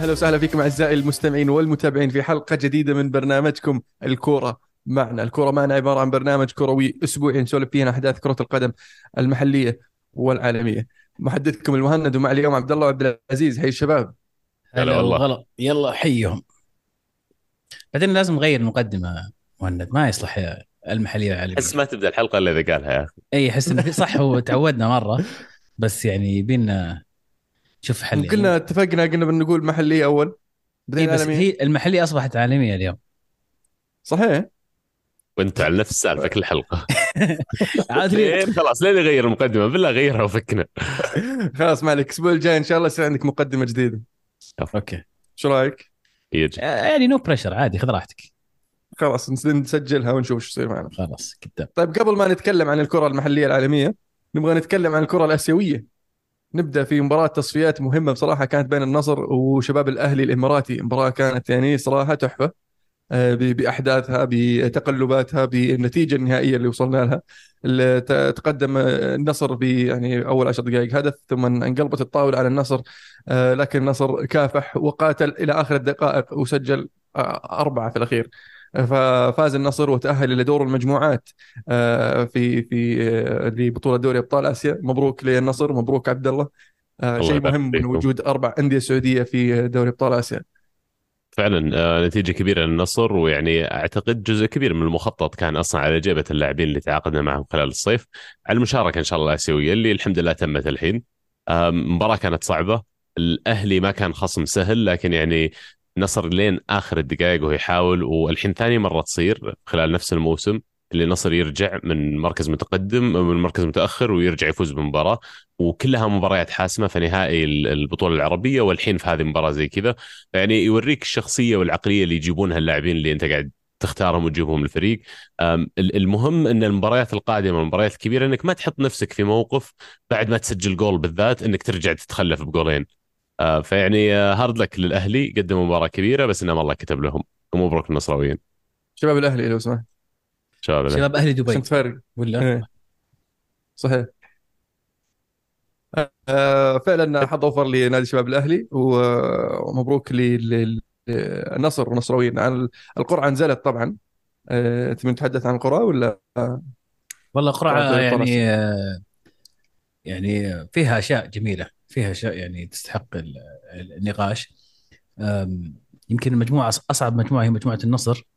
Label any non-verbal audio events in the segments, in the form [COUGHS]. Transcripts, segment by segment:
أهلا وسهلا فيكم أعزائي المستمعين والمتابعين في حلقة جديدة من برنامجكم الكورة معنا، الكورة معنا عبارة عن برنامج كروي أسبوعي نسولف فيه عن أحداث كرة القدم المحلية والعالمية. محدثكم المهند ومع اليوم عبد الله وعبد العزيز. حي الشباب. هلا والله. غلط يلا حيهم. بعدين لازم نغير المقدمه مهند ما يصلح المحلية والعالميه أحس ما تبدأ الحلقة إلا إذا قالها يا أخي. اي أحس صح هو تعودنا مرة بس يعني يبينا نشوف حل قلنا يعني. اتفقنا قلنا بنقول محليه أول إيه بعدين بس عالمية. هي المحلية أصبحت عالمية اليوم. صحيح. وأنت على نفس السالفة كل حلقة. [LAUGHS] عاد لي- لين خلاص لين يغير المقدمة؟ بالله غيرها وفكنا. [LAUGHS] خلاص ما عليك. الأسبوع الجاي إن شاء الله يصير عندك مقدمة جديدة. okay. شو رأيك؟ يجي. يعني no pressure عادي خذ راحتك. خلاص نس- نسجلها ونشوف شو يصير معنا. خلاص قدام طيب قبل ما نتكلم عن الكرة المحلية العالمية نبغى نتكلم عن الكرة الآسيوية. نبدأ في مباراة تصفيات مهمة بصراحة كانت بين النصر وشباب الأهلي الإماراتي. مباراة كانت يعني صراحة تحفة آه، ب- بأحداثها بتقلباتها بالنتيجة النهائية اللي وصلنا لها. اللي تقدم آه، النصر ب يعني أول عشر دقائق هدف ثم انقلبت الطاولة على النصر آه، لكن النصر كافح وقاتل إلى آخر الدقائق وسجل أربعة في الأخير. ففاز النصر وتأهل إلى دور المجموعات آه، في في آه، لبطولة دوري أبطال آسيا. مبروك للنصر مبروك عبد الله آه، الله شيء مهم من. وجود أربع أندية سعودية في دوري أبطال آسيا. فعلا نتيجة كبيرة للنصر ويعني أعتقد جزء كبير من المخطط كان أصلا على جيبة اللاعبين اللي تعاقدنا معهم خلال الصيف. على المشاركة إن شاء الله الاسيويه اللي الحمد لله تمت الحين. آم، مباراة كانت صعبة. الأهلي ما كان خصم سهل لكن يعني نصر لين آخر الدقائق وهو يحاول والحين ثاني مرة تصير خلال نفس الموسم اللي النصر يرجع من مركز متقدم من مركز متأخر ويرجع يفوز بمباراة. وكلها مباريات حاسمة في نهائي البطولة العربية والحين في هذه المباراة زي كذا. يعني يوريك الشخصية والعقلية اللي يجيبونها اللاعبين اللي أنت قاعد تختارهم وتجيبهم الفريق. المهم إن المباريات القادمة المباريات الكبيرة إنك ما تحط نفسك في موقف بعد ما تسجل جول بالذات إنك ترجع تتخلف بجولين. فيعني آه، هارد لك للأهلي قدموا مباراة كبيرة بس انما الله كتب لهم ومبروك النصراويين. شباب الأهلي لو سمحت. شباب الأهلي. شباب أهلي دبي. عشان تفرق ولا؟ إيه. صحيح. آه، فعلا حظ أوفر لنادي شباب الأهلي ومبروك للنصر والنصراويين. عن القرعة نزلت طبعا. آه، تبي نتحدث عن القرعة ولا؟ والله قرعة قرعه يعني آه، يعني فيها أشياء جميلة. فيها أشياء يعني تستحق ال- ال- النقاش. يمكن المجموعه أصعب مجموعة هي مجموعة النصر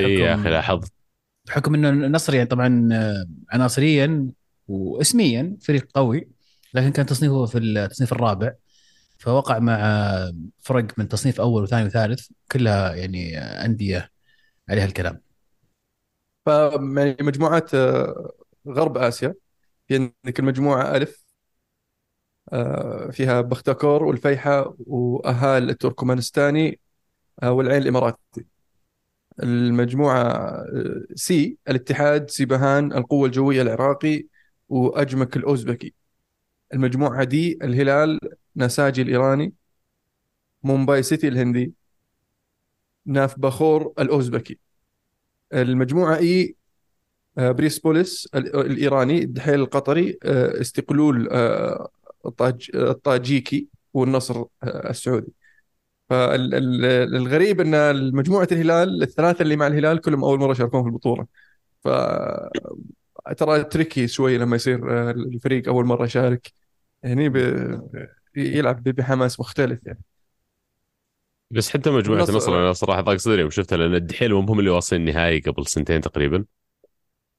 اي يا أخي لاحظت بحكم إنه النصر يعني طبعا آه، عناصريا واسميا فريق قوي لكن كان تصنيفه في التصنيف الرابع. فوقع مع فرق من تصنيف أول وثاني وثالث كلها يعني آه، أندية عليها الكلام. ف يعني مجموعات آه، غرب آسيا في عندك المجموعه ألف آه، فيها بختكور والفيحة وأهال التركمانستاني آه، والعين الإماراتي. المجموعة آه، سي الاتحاد سيبهان القوة الجوية العراقي وأجمك الأوزبكي. المجموعة دي الهلال نساجي الإيراني مومباي سيتي الهندي نافباخور الأوزبكي. المجموعة A آه، بريسبوليس ال- الإيراني الدحيل القطري آه، استقلول آه، الطاج- الطاجيكي والنصر آه، السعودي. فالغريب إن مجموعه الهلال الثلاثة اللي مع الهلال كلهم أول مرة يشاركون في البطولة. ف ترى tricky شوي لما يصير آه، الفريق أول مرة يشارك. هني ب... يلعب بحماس مختلف يعني. بس حتى مجموعة النصر- النصر أنا صراحة ضاق صدري يوم شفتها لأن الدحيل هم اللي واصلين النهائي قبل سنتين تقريبا.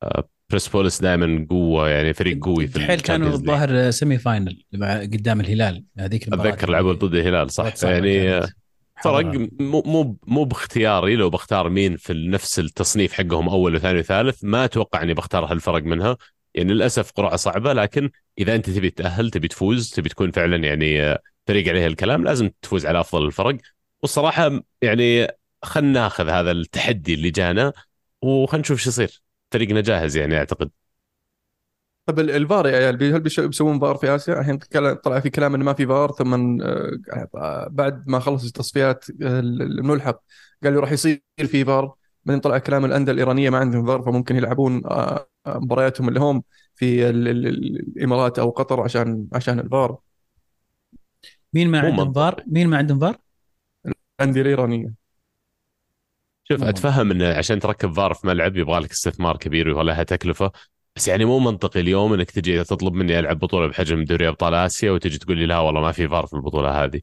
آه، بريسبوليس دائما قوة يعني فريق قوي في الحين كانوا. الظاهر semi final قدام الهلال هذيك المباراة أتذكر لعبوا ضد الهلال صح يعني. فرق. مو مو مو باختياري لو بختار مين في نفس التصنيف حقهم أول وثاني وثالث ما أتوقع إني بختار هالفرق منها يعني للأسف قرعه صعبة لكن إذا أنت تبي تأهل تبي تفوز تبي تكون فعلا يعني فريق عليه الكلام لازم تفوز على أفضل الفرق والصراحة يعني خلينا ناخذ هذا التحدي اللي جانا وخلينا نشوف شو يصير فريقنا جاهز يعني أعتقد طب ال- الفار يا عيال هل بيش- بيسوون فار في آسيا؟ الحين طلع في كلام إنه ما في فار ثم آه، بعد ما خلص التصفيات الملحق قالوا راح يصير في فار بعدين طلع كلام الأندية الإيرانية ما عندهم فار فممكن يلعبون آه، آه، مبارياتهم اللي هم في ال- ال- ال- الإمارات أو قطر عشان عشان الفار مين ما عندهم. فار؟ مين ما عندهم فار؟ الأندية الإيرانية شوف. أتفهم انه عشان تركب فار في ملعب يبغى لك استثمار كبير ويبغى لها تكلفة بس يعني مو منطقي اليوم إنك تجي تطلب مني ألعب بطولة بحجم دوري أبطال آسيا وتجي تقول لي لا والله ما في فار في البطولة هذه.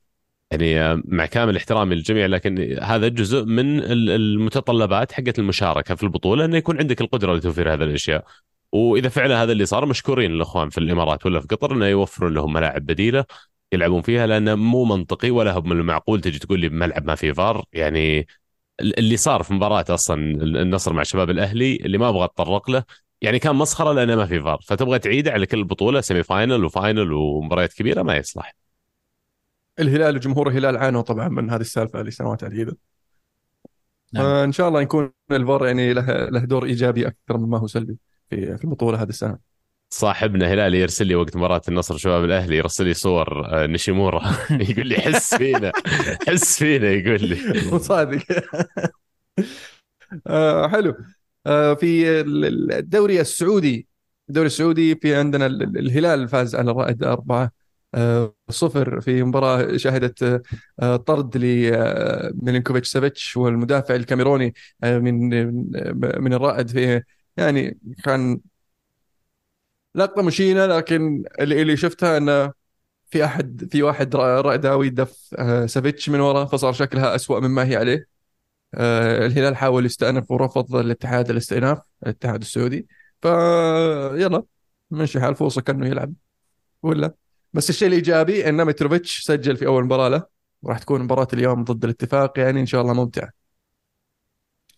يعني آه، مع كامل احترامي للجميع لكن هذا جزء من ال- المتطلبات حقت المشاركة في البطولة انه يكون عندك القدرة لتوفير هذه الأشياء. وإذا فعلا هذا اللي صار مشكورين الإخوان في الإمارات ولا في قطر إنه يوفرون لهم ملاعب بديلة يلعبون فيها لأنه مو منطقي ولا هو من المعقول تجي تقول لي بملعب ما فيه فار يعني اللي صار في مباراة أصلا النصر مع شباب الأهلي اللي ما أبغى أتطرق له يعني كان مسخرة لأنه ما في فار. فتبغى تعيده على كل بطولة semi final و final ومباريات كبيرة ما يصلح. الهلال وجمهور الهلال عانوا طبعا من هذه السالفة لسنوات عديدة. نعم. فإن شاء الله يكون الفار يعني له له دور إيجابي أكثر مما هو سلبي في في البطولة هذه السنة. صاحبنا هلالي يرسل لي وقت مباراة النصر وشباب الأهلي يرسل لي صور آه، نيشيمورا [LAUGHS] يقول لي حس فينا حس فينا يقول لي. [LAUGHS] وصادق [LAUGHS] آه حلو. آه في ال- الدوري السعودي. الدوري السعودي في عندنا ال- ال- الهلال فاز على الرائد أربعة صفر في مباراة شهدت طرد لميلينكوفيتش سافيتش والمدافع الكاميروني من من الرائد في يعني كان لقطة مشينة لكن اللي اللي شفتها إنه في احد في واحد رائداوي دف آه، سافيتش من ورا فصار شكلها أسوأ مما هي عليه. آه، الهلال حاول يستأنف ورفض الاتحاد الاستئناف الاتحاد السعودي. فيلا ماشي حال فرصة كأنه يلعب ولا؟ بس الشيء الإيجابي أن متروفيتش سجل في أول مباراة له وراح تكون مباراة اليوم ضد الاتفاق يعني إن شاء الله ممتعة.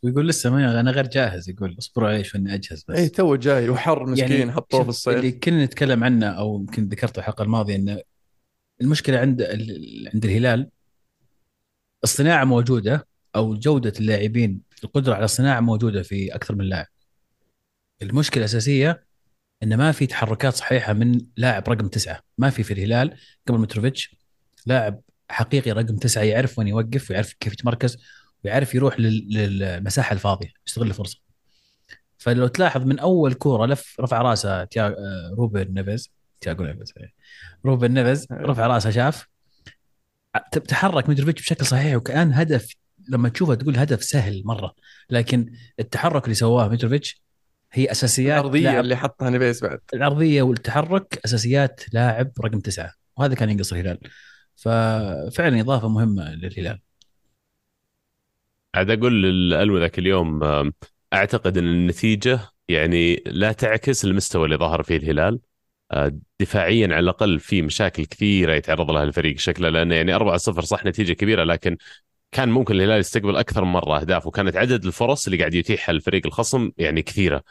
ويقول لسه ما أنا غير جاهز يقول اصبروا علي شوي إني أجهز بس. إيه تو جاي وحر مسكين يعني حطوه في اللي الصيف. كنا نتكلم عنه أو يمكن ذكرته الحلقة الماضية إنه المشكلة عند عند الهلال الصناعة موجودة أو جودة اللاعبين القدرة على الصناعة موجودة في أكثر من لاعب. المشكلة الأساسية انه ما في تحركات صحيحة من لاعب رقم تسعة. ما في في الهلال قبل متروفيتش لاعب حقيقي رقم تسعة يعرف وين يوقف ويعرف كيف يتمركز. ويعرف يروح لل- للمساحة الفاضية يستغل الفرصه فلو تلاحظ من أول كورة لف رفع راسه تيا... آه، روبن نيفيز تياجو نيفيز إيه. روبن نيفيز رفع راسه شاف. تحرك متروفيتش بشكل صحيح وكان هدف لما تشوفه تقول هدف سهل مرة. لكن التحرك اللي سواه متروفيتش هي أساسيات لاعب. اللي حطها نيفيز بعد. العرضية والتحرك أساسيات لاعب رقم تسعة وهذا كان ينقص الهلال. ففعلا إضافة مهمة للهلال. عاد أقول للالو ذاك اليوم أعتقد إن النتيجة يعني لا تعكس المستوى اللي ظهر فيه الهلال. آه، دفاعيا على الأقل في مشاكل كثيرة يتعرض لها الفريق شكله لأنه يعني 4-0 صح نتيجة كبيرة لكن كان ممكن الهلال يستقبل أكثر من مرة أهداف وكانت عدد الفرص اللي قاعد يتيحها الفريق الخصم يعني كثيرة.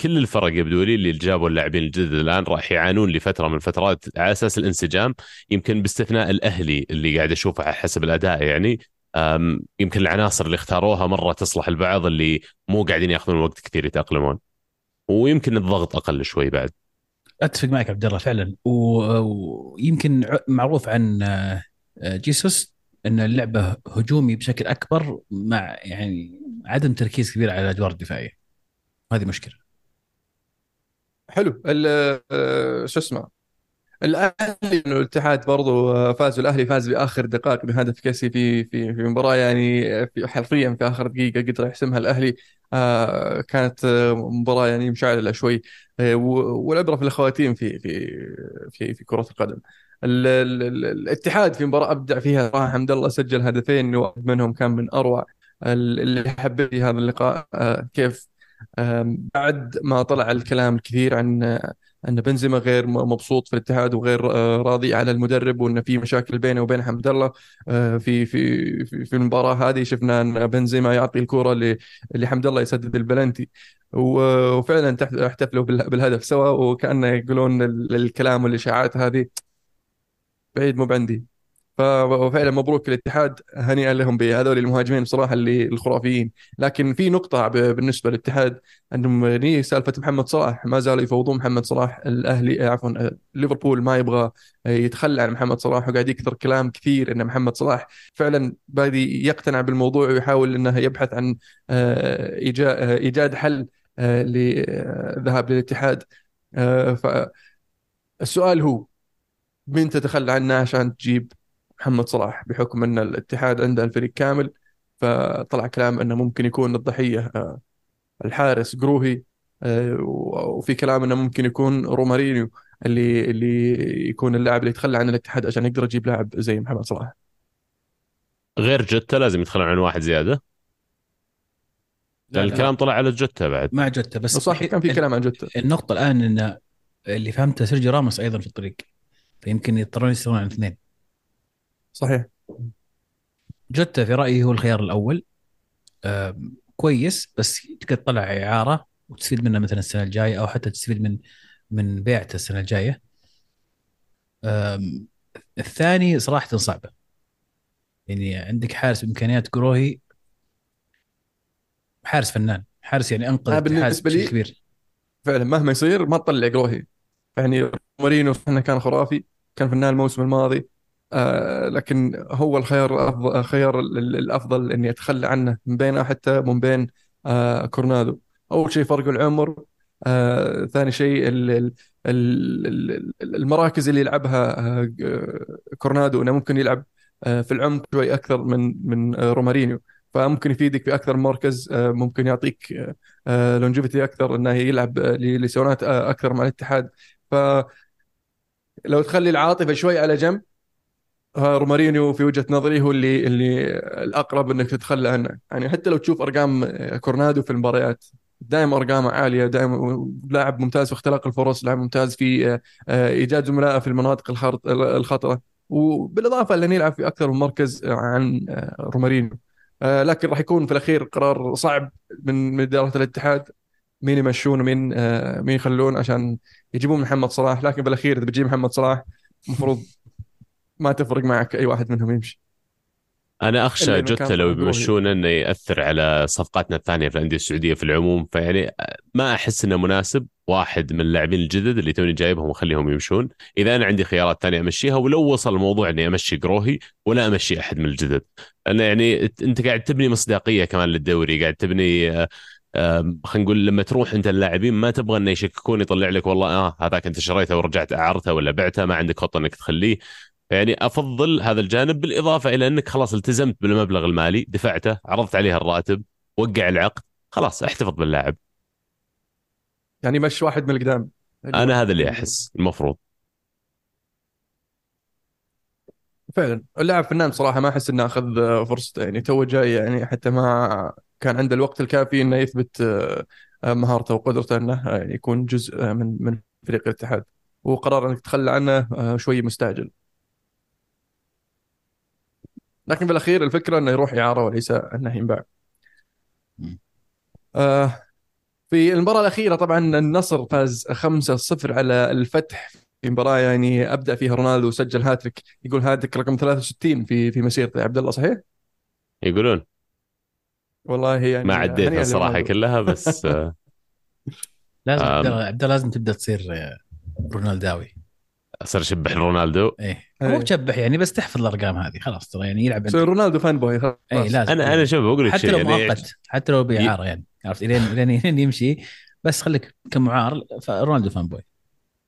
كل الفرق يبدو لي اللي جابوا اللاعبين الجدد الآن راح يعانون لفترة من الفترات على أساس الانسجام يمكن باستثناء الأهلي اللي قاعد أشوفه على حسب الأداء يعني. يمكن العناصر اللي اختاروها مرة تصلح البعض اللي مو قاعدين ياخذون وقت كثير يتأقلمون. ويمكن الضغط أقل شوي بعد. أتفق معك عبد الله فعلا. و- ويمكن معروف عن آه، جيسوس إن اللعبة هجومي بشكل أكبر مع يعني عدم تركيز كبير على الادوار الدفاعية. هذه مشكلة. حلو. ال- آه، شو اسمه؟ الأهلي الاتحاد برضو آه، فاز والاهلي فاز بآخر دقائق بهدف كيسي في في في مباراة يعني في حرفيا في آخر دقيقة قدر يحسمها الأهلي. آه، كانت مباراة يعني مشعللة شوي. آه، والعبرة في الخواتيم في في في في كرة القدم. ال- ال- ال- الاتحاد في مباراة أبدع فيها صراحة حمد الله سجل هدفين واحد منهم كان من أروع ال- اللي حبيت في هذا اللقاء. آه، كيف؟ بعد ما طلع الكلام الكثير عن أن بنزيما غير مبسوط في الاتحاد وغير آه، راضي على المدرب وأن في مشاكل بينه وبين حمد الله. آه، في في في المباراة هذه شفنا أن بنزيما يعطي الكرة لحمد الله يسدد البلنتي. وفعلا احتفلوا بال- بالهدف سوا وكانه يقولون ال- الكلام والإشاعات هذه بعيد مو بعندي. ففعلا مبروك الاتحاد هنيئا لهم بهذول المهاجمين بصراحة اللي الخرافيين. لكن في نقطة بالنسبة للاتحاد انهم ني سالفة محمد صلاح. ما زالوا يفوضون محمد صلاح. الأهلي عفوا ليفربول ما يبغى يتخلى عن محمد صلاح وقاعد يكثر كلام كثير إن محمد صلاح فعلا بادي يقتنع بالموضوع ويحاول إنه يبحث عن آه، آه، إيجاد حل للذهاب للاتحاد. آه، فالسؤال هو مين تتخلى عنه عشان تجيب محمد صلاح بحكم أن الاتحاد عنده الفريق كامل فطلع كلام أنه ممكن يكون الضحية آه، الحارس جروهي آه، وفي كلام أنه ممكن يكون رومارينيو اللي اللي يكون اللاعب اللي يتخلى عن الاتحاد عشان يقدر يجيب لاعب زي محمد صلاح. غير جوتا لازم يتخلون عن واحد زيادة؟ لا، لا. الكلام طلع على جوتا بعد. مع جوتا بس صح كان في كلام عن جوتا. النقطة الآن أن اللي فهمته سيرجيو راموس أيضا في الطريق فيمكن يضطرون يستغنون عن اثنين. صحيح. جوتا في رأيي هو الخيار الأول. آم، كويس بس تقدر تطلع إعارة وتستفيد منه مثلا السنة الجاية أو حتى تستفيد من من بيعته السنة الجاية. آم، الثاني صراحة صعبة. يعني عندك حارس بإمكانيات كروهي. حارس فنان. حارس يعني الاتحاد بالنسبة لي- بشكل كبير. فعلا مهما يصير ما تطلع جروهي يعني مارينو إحنا كان خرافي كان فنان الموسم الماضي. آه لكن هو الخيار الخيار ال- ال- الأفضل إني أتخلى عنه من بينه حتى من بين آه كورنادو. أول شيء فرق العمر آه ثاني شيء ال- ال- ال- ال- المراكز اللي يلعبها كورنادو إنه ممكن يلعب في العمق شوي أكثر من من رومارينيو. فممكن يفيدك في أكثر من مركز ممكن يعطيك longevity أكثر إنه يلعب آه، أكثر مع الاتحاد. فلو تخلي العاطفة شوي على جنب رومارينيو في وجهة نظري هو اللي اللي الأقرب إنك تتخلى عنه. يعني حتى لو تشوف أرقام آه، كورنادو في المباريات دائما أرقامه عالية دائما لاعب ممتاز في اختلاق الفرص لاعب ممتاز في آه، آه، إيجاد زملائه في المناطق الخطرة. وبالإضافة لأنه يلعب في أكثر من مركز عن رومارينيو. لكن راح يكون في الأخير قرار صعب من من اداره الاتحاد. مين يمشون ومين مين يخلون عشان يجيبون محمد صلاح؟ لكن بالأخير إذا بتجيب محمد صلاح المفروض ما تفرق معك أي واحد منهم يمشي. أنا أخشى جوتا لو. بيمشونه إنه يأثر على صفقاتنا الثانية في الأندية السعودية في العموم فيعني ما أحس إنه مناسب واحد من اللاعبين الجدد اللي توني جايبهم وأخليهم يمشون. إذا أنا عندي خيارات ثانية أمشيها ولو وصل الموضوع إني أمشي قروهي ولا أمشي أحد من الجدد. لأن يعني انت قاعد تبني مصداقية كمان للدوري قاعد تبني آه، خلينا نقول لما تروح أنت اللاعبين ما تبغى إنه يشككون يطلع لك والله آه هذاك أنت شريته ورجعت أعرته ولا بعته ما عندك خطة إنك تخليه. يعني أفضل هذا الجانب بالإضافة إلى أنك خلاص التزمت بالمبلغ المالي دفعته عرضت عليه الراتب وقع العقد خلاص احتفظ باللاعب. يعني مش واحد من القدام. أنا هذا اللي أحس المفروض. فعلا. اللاعب فنان صراحة ما أحس إنه أخذ فرصته. يعني تو جاي يعني حتى ما كان عنده الوقت الكافي إنه يثبت آه، مهارته وقدرته إنه آه، يكون جزء آه، من من فريق الاتحاد. وقرار إنك تتخلى عنه شوي مستعجل. لكن بالأخير الفكرة إنه يروح إعارة وليس إنه ينباع. آه في المباراة الأخيرة طبعا النصر فاز 5-0 على الفتح في مباراة يعني ابدع فيها رونالدو وسجل هاتريك يقول هاتريك رقم 63 في في مسيرته يا عبد الله صحيح؟ يقولون والله يعني ما عديتها الصراحه. كلها بس آه، [LAUGHS] لازم آم. عبد الله عبد الله لازم تبدأ تصير آه، رونالداوي صار شبح رونالدو. إيه. إيه. مو تشبح يعني بس تحفظ الأرقام هذه خلاص ترى يعني يلعب يصير رونالدو فان بوي خلاص. اي لازم. أنا أنا شوف بقول لك حتى لو يعني مؤقت حتى لو باعاره يعني عرفت؟ لين لين لين يمشي. بس خليك كمعار رونالدو فان بوي.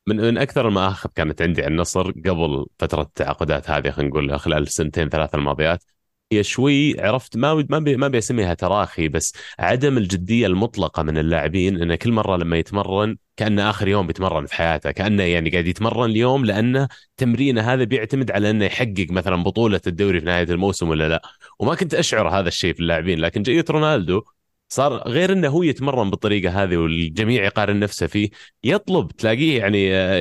من من أكثر المآخذ كانت عندي عن النصر قبل فترة التعاقدات هذه خلينا نقول خلال السنتين ثلاث الماضيات هي شوي عرفت؟ ما ما بي ما بيسميها تراخي بس عدم الجدية المطلقة من اللاعبين انه كل مرة لما يتمرن كأنه آخر يوم بيتمرن في حياته كأنه يعني قاعد يتمرن اليوم لأنه تمرينه هذا بيعتمد على إنه يحقق مثلا بطولة الدوري في نهاية الموسم ولا لا. وما كنت أشعر هذا الشيء في اللاعبين لكن جيت رونالدو صار غير إنه هو يتمرن بالطريقة هذه والجميع يقارن نفسه فيه يطلب تلاقيه يعني آه،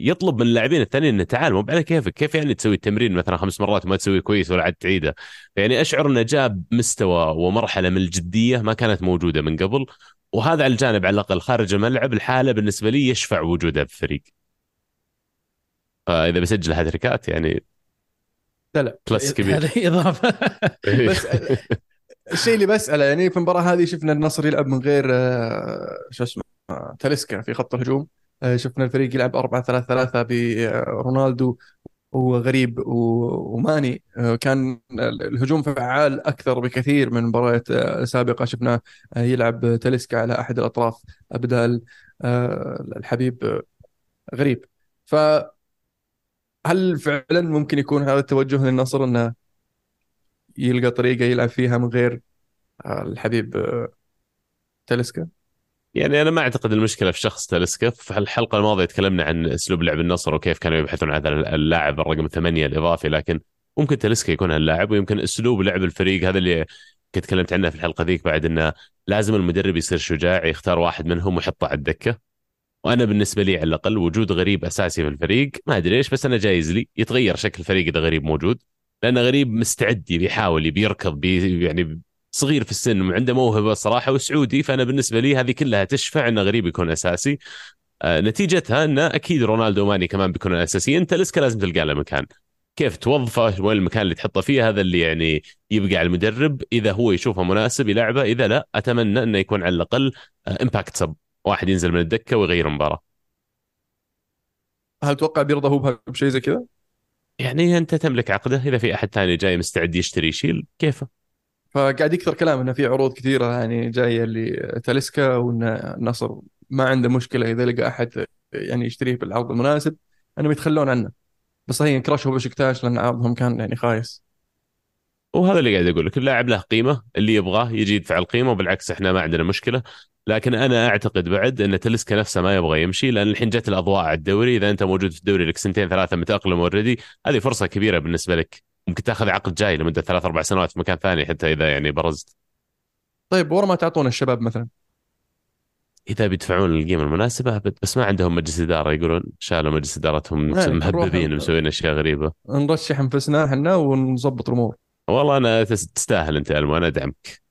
يطلب من اللاعبين الثانيين إنه تعال مو على كيفك كيف يعني تسوي التمرين مثلا خمس مرات وما تسويه كويس ولا عاد تعيده؟ يعني أشعر إنه جاب مستوى ومرحلة من الجدية ما كانت موجودة من قبل وهذا على الجانب على الأقل خارج الملعب الحالة بالنسبة لي يشفع وجوده في الفريق فإذا بيسجل هاتريكات يعني لا لا plus كبير. هذه إضافة. [LAUGHS] بس الشيء اللي بسأله يعني في المباراة هذه شفنا النصر يلعب من غير آه، شو اسمه تاليسكا في خط الهجوم. آه، شفنا الفريق يلعب 4 3 3 برونالدو وغريب وماني. آه، كان الهجوم فعال أكثر بكثير من مباريات آه، سابقة. شفنا يلعب تاليسكا على أحد الأطراف بدال الحبيب غريب. ف هل فعلا ممكن يكون هذا التوجه للنصر إنه يلقى طريقة يلعب فيها من غير آه، الحبيب آه، تلسكا يعني أنا ما أعتقد المشكلة في شخص تلسكا في الحلقة الماضية تكلمنا عن أسلوب لعب النصر وكيف كانوا يبحثون عن اللاعب الرقم ثمانية الإضافي لكن ممكن تلسكا يكون هاللاعب ويمكن أسلوب لعب الفريق. هذا اللي كنت تكلمت عنه في الحلقة ذيك بعد إنه لازم المدرب يصير شجاع يختار واحد منهم ويحطه على الدكة. وأنا بالنسبة لي على الأقل وجود غريب أساسي في الفريق ما أدري ليش بس أنا جايز لي يتغير شكل الفريق إذا غريب موجود. لأن غريب مستعد بيحاول بيركض بي يعني صغير في السن وعنده موهبة صراحة وسعودي فأنا بالنسبة لي هذه كلها تشفع إنه غريب يكون أساسي. آه نتيجتها انه أكيد رونالدو ماني كمان بيكونون أساسيين. تلسكا لازم تلقى له مكان. كيف توظفه؟ وين المكان اللي تحطه فيه؟ هذا اللي يعني يبقى على المدرب. إذا هو يشوفه مناسب يلعبه. إذا لا أتمنى إنه يكون على الأقل impact sub واحد ينزل من الدكة ويغير المباراه هل تتوقع بيرضى هو بشيء زي كذا؟ يعني أنت تملك عقده إذا في أحد ثاني جاي مستعد يشتري يشيل كيفه؟ فقاعد يكثر كلام إنه في عروض كثيرة يعني جاية لتاليسكا وإن النصر ما عنده مشكلة إذا لقى أحد يعني يشتريه بالعرض المناسب إنهم يتخلون عنه. بس صحيح انكرشوا بشكتاش لأن عرضهم كان يعني خايس. وهذا اللي قاعد أقول لك اللاعب له قيمة اللي يبغاه يجي يدفع القيمة وبالعكس إحنا ما عندنا مشكلة. لكن أنا أعتقد بعد أن تلسكا نفسه ما يبغى يمشي لأن الحين جت الأضواء على الدوري. إذا أنت موجود في الدوري لك سنتين ثلاثة متأقلم اوريدي هذه فرصة كبيرة بالنسبة لك. ممكن تأخذ عقد جاي لمدة ثلاث أربع سنوات في مكان ثاني حتى إذا يعني برزت. طيب ورا ما تعطون الشباب مثلا؟ إذا بيدفعون القيمة المناسبة بس ما عندهم مجلس إدارة يقولون شالوا مجلس إدارتهم يعني مهببين مسوين أشياء غريبة. نرشح أنفسنا إحنا ونظبط الأمور. والله أنا تس- تستاهل أنت ألمو أنا أدعمك.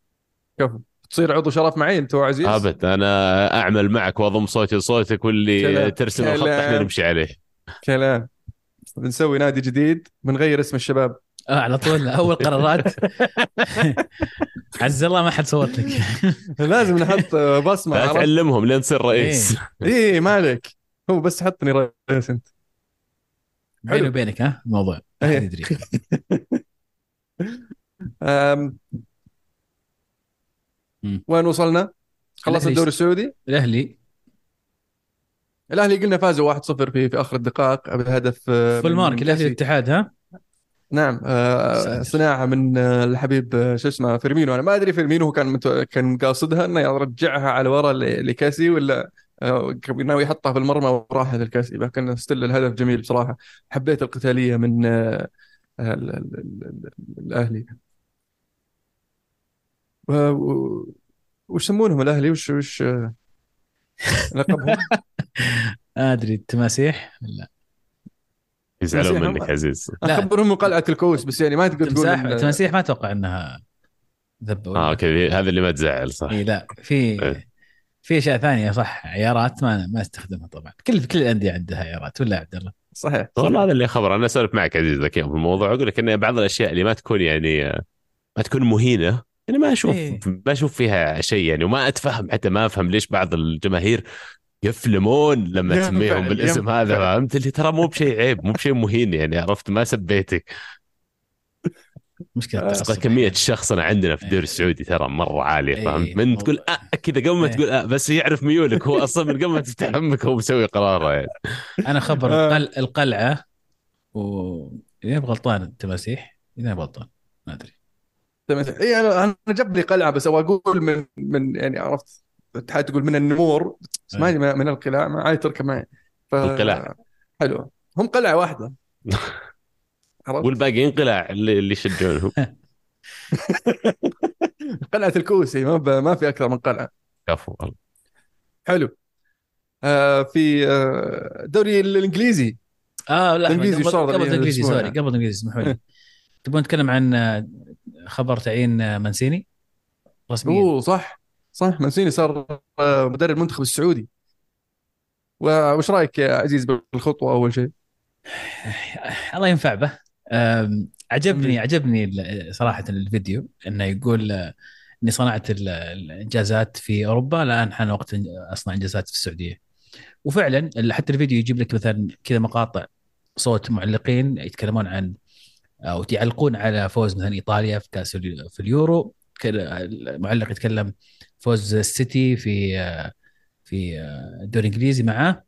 كفو تصير عضو شرف معي انت وعزيز ابد أنا أعمل معك وأضم صوتي لصوتك واللي كلام. ترسم الخط إحنا. نمشي عليه كلام بنسوي نادي جديد بنغير اسم الشباب آه على طول أول قرارات [LAUGHS] عز الله ما حد صوت لك لازم نحط بصمة لا؟ تعلمهم لين تصير رئيس إيه. إيه ما عليك هو بس حطني رئيس أنت بيني. وبينك ها الموضوع ما إيه. يدري. [LAUGHS] مم. وين وصلنا؟ خلص الدوري السعودي الأهلي الأهلي قلنا فازوا 1-0 في في آخر الدقائق بهدف آه، فول مارك الأهلي. الاتحاد ها نعم آه،. صناعة من آه، الحبيب شو اسمه فيرمينو أنا ما أدري فيرمينو هو كان مت... كان قاصدها إنه يرجعها على ورا لكاسي ولا ناوي يحطها في المرمى وراحت الكاسي لكن still الهدف جميل بصراحة حبيت القتالية من ال- ال- ال- ال- الأهلي وش يسمونهم الأهلي؟ وش وش آه، لقبهم؟ [LAUGHS] أدري التماسيح ولا؟ يزعلون. منك عزيز. لا. أخبرهم قلعة الكوس بس يعني ما تقدر تقول التماسيح ما أتوقع إنها ذبة آه okay هذا اللي ما تزعل صح. إي لا في إيه. في أشياء ثانية صح عيارات ما ما أستخدمها طبعا. كل كل الأندية عندها عيارات ولا عبد الله؟ صحيح. والله هذا اللي خبر أنا أسولف معك عزيز ذاك في الموضوع أقول لك إن بعض الأشياء اللي ما تكون يعني ما تكون مهينة يعني ما أشوف إيه. ما أشوف فيها شيء يعني وما أتفهم حتى ما أفهم ليش بعض الجماهير يفلمون لما تسميهم بالاسم ينفع. هذا فهمت اللي ترى مو بشيء عيب مو بشيء مهين يعني عرفت ما سبيتك مشكلة آه، التعصب. كمية الشخصنه عندنا في الدوري إيه. السعودي ترى مرة عالية إيه. فهمت من تقول آه كذا قبل ما إيه. تقول آه بس يعرف ميولك هو أصلا من قبل ما تفتح أمك هو مسوي قراره يعني أنا خبر آه. القل... القلعة و اذا غلطان التماسيح اذا غلطان ما أدري اي أنا أنا جاب لي قلعة بس أبغى أقول من من يعني عرفت الاتحاد تقول من النمور بس ما ما- من القلاع ما عاد تركب معي. ف... القلاع. حلو. هم قلعة واحدة. [LAUGHS] عرفت؟ والباقي انقلاع اللي اللي يشجعونهم [LAUGHS] [LAUGHS] قلعة الكوسي ما ب... ما في أكثر من قلعة. كفو والله حلو. آه في آه الدوري الإنجليزي. آه لا الإنجليزي قبل, وش صار قبل ذا الإنجليزي؟ sorry قبل الإنجليزي اسمحوا لي. تبون نتكلم عن آه، خبر تعيين مانسيني رسميا. أوه صح. صح مانسيني صار آه، مدرب المنتخب السعودي. وش رأيك يا عزيز بالخطوة أول شيء؟ [SIGHS] الله ينفع به. عجبني. عجبني صراحة الفيديو إنه يقول آه، إني صنعت ال- الانجازات في أوروبا الان حان وقت أصنع إنجازات في السعودية. وفعلا حتى الفيديو يجيب لك مثلا كذا مقاطع صوت معلقين يتكلمون عن أو يعلقون على فوز مثلا إيطاليا في كأس في اليورو. المعلق يتكلم فوز السيتي في في الدوري الإنجليزي معاه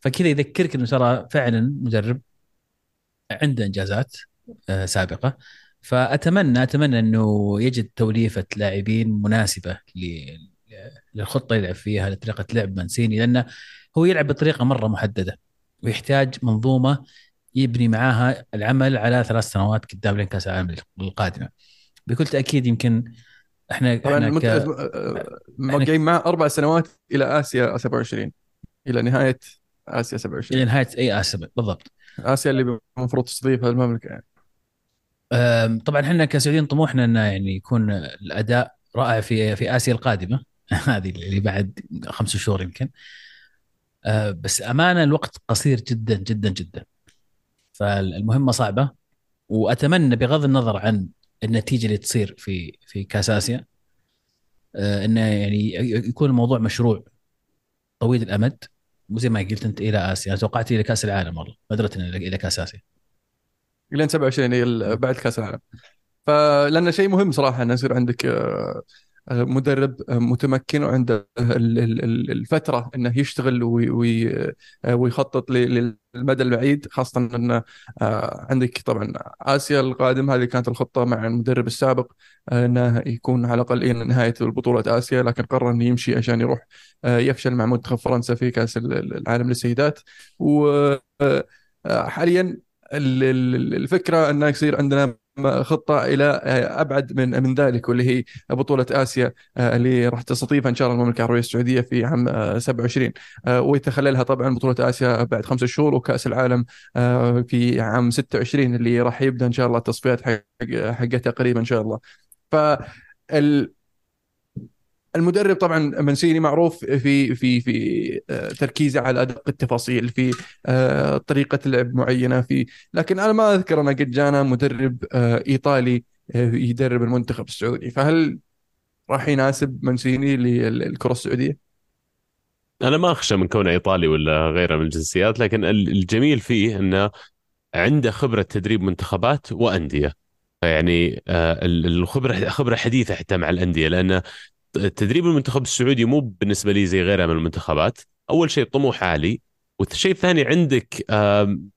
فكذا يذكرك إنه ترى فعلا مدرب عنده إنجازات آه، سابقة. فأتمنى أتمنى إنه يجد توليفة لاعبين مناسبة للخطة يلعب فيها لطريقة لعب مانسيني لأنه هو يلعب بطريقة مرة محددة ويحتاج منظومة يبني معاها العمل على ثلاث سنوات قدام لين كاس العالم القادمة. بكل تأكيد يمكن إحنا طبعا إحنا مت... ك... موقعين معه أربع سنوات إلى آسيا 27 إلى نهاية آسيا 27 إلى نهاية أي آسيا بالضبط. آسيا اللي المفروض تستضيفها المملكة يعني. طبعا إحنا كسعوديين طموحنا إنه يعني يكون الأداء رائع في في آسيا القادمة. [LAUGHS] هذه اللي بعد خمس شهور يمكن. أه، بس أمانة الوقت قصير جدا جدا جدا. فالمهمة صعبة وأتمنى بغض النظر عن النتيجة اللي تصير في في كأس آسيا أه، إنه يعني يكون الموضوع مشروع طويل الأمد وزي ما قلت أنت إلى آسيا. أنا توقعت إلى كأس العالم والله ما انه إلى كأس آسيا. لين 27 هي ال- بعد كأس العالم. فلانه شيء مهم صراحة انه يصير عندك آه، آه، مدرب آه، متمكن وعنده ال- الفترة إنه يشتغل وي- وي- آه، ويخطط للمدى البعيد خاصة انه آه، عندك طبعا آسيا القادم هذه كانت الخطة مع المدرب السابق آه، إنه يكون على الأقل إلى نهاية بطوله آسيا لكن قرر إنه يمشي عشان يروح آه، يفشل مع منتخب فرنسا في كأس ال- ال- العالم للسيدات. وحاليا الفكرة إنه يصير عندنا خطة إلى أبعد من من ذلك واللي هي بطولة آسيا آه، اللي راح تستضيفها إن شاء الله المملكة العربية السعودية في عام آه، 27 آه، ويتخللها طبعا بطولة آسيا بعد خمسة شهور وكأس العالم آه، في عام 26 اللي راح يبدأ إن شاء الله التصفيات حق حقتها قريبا إن شاء الله. ف المدرب طبعا منسيني معروف في في في آه، تركيزه على أدق التفاصيل في آه، طريقة لعب معينة في لكن أنا ما أذكر انه قد جانا مدرب آه، إيطالي يدرب المنتخب السعودي فهل راح يناسب منسيني للكرة السعودية؟ أنا ما أخشى من كونه إيطالي ولا غيره من الجنسيات لكن ال- الجميل فيه إنه عنده خبرة تدريب منتخبات وأندية فيعني ال- الخبرة خبرة حديثة حتى مع الأندية لأن تدريب المنتخب السعودي مو بالنسبة لي زي غيرها من المنتخبات. أول شيء طموح عالي والشيء الثاني عندك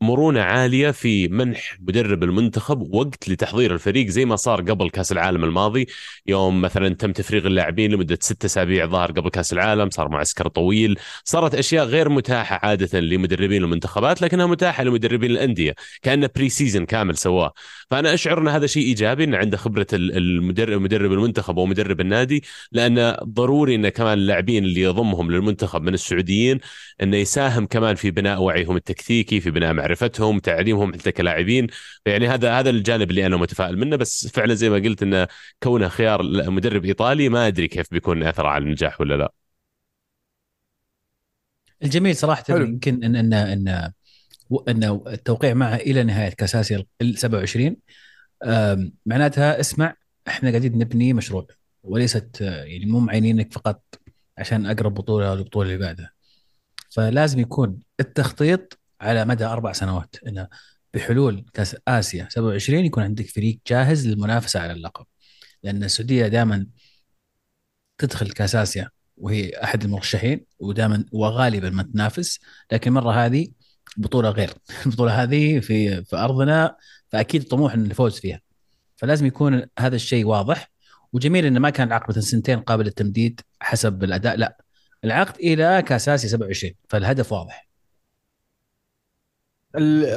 مرونة عالية في منح مدرب المنتخب وقت لتحضير الفريق زي ما صار قبل كأس العالم الماضي. يوم مثلا تم تفريغ اللاعبين لمدة ستة أسابيع ظهر قبل كأس العالم صار معسكر طويل. صارت أشياء غير متاحة عادة لمدربين المنتخبات لكنها متاحة لمدربين الأندية كانه pre-season كامل سواه. فأنا أشعر أن هذا شيء إيجابي إن عنده خبرة ال- المدرب مدرب المنتخب ومدرب النادي لأن ضروري إن كمان اللاعبين اللي يضمهم للمنتخب من السعوديين إنه يساهم كمان في بناء وعيهم التكتيكي في بناء معرفتهم تعليمهم حتى كلاعبين. يعني هذا هذا الجانب اللي أنا متفائل منه بس فعلا زي ما قلت انه كونه خيار مدرب إيطالي ما أدري كيف بيكون أثره على النجاح ولا لا. الجميل صراحة. يمكن إن إن إن إن التوقيع معه إلى نهاية كاس اسيا ال 27 آم، معناتها اسمع إحنا قاعدين نبني مشروع وليست آه، يعني مو معينينك فقط عشان أقرب بطولة والبطوله اللي بعدها. فلازم يكون التخطيط على مدى أربع سنوات. إنه بحلول كأس آسيا 27 يكون عندك فريق جاهز للمنافسة على اللقب. لأن السعودية دائما تدخل كأس آسيا وهي أحد المرشحين ودائما وغالبا ما تنافس لكن المره هذه بطولة غير. [LAUGHS] البطولة هذه في في أرضنا فأكيد طموح إن الفوز فيها. فلازم يكون هذا الشيء واضح. وجميل انه ما كان مثلا سنتين قابل للتمديد حسب الأداء. لا العقد إلى كاس اسيا 27 فالهدف واضح.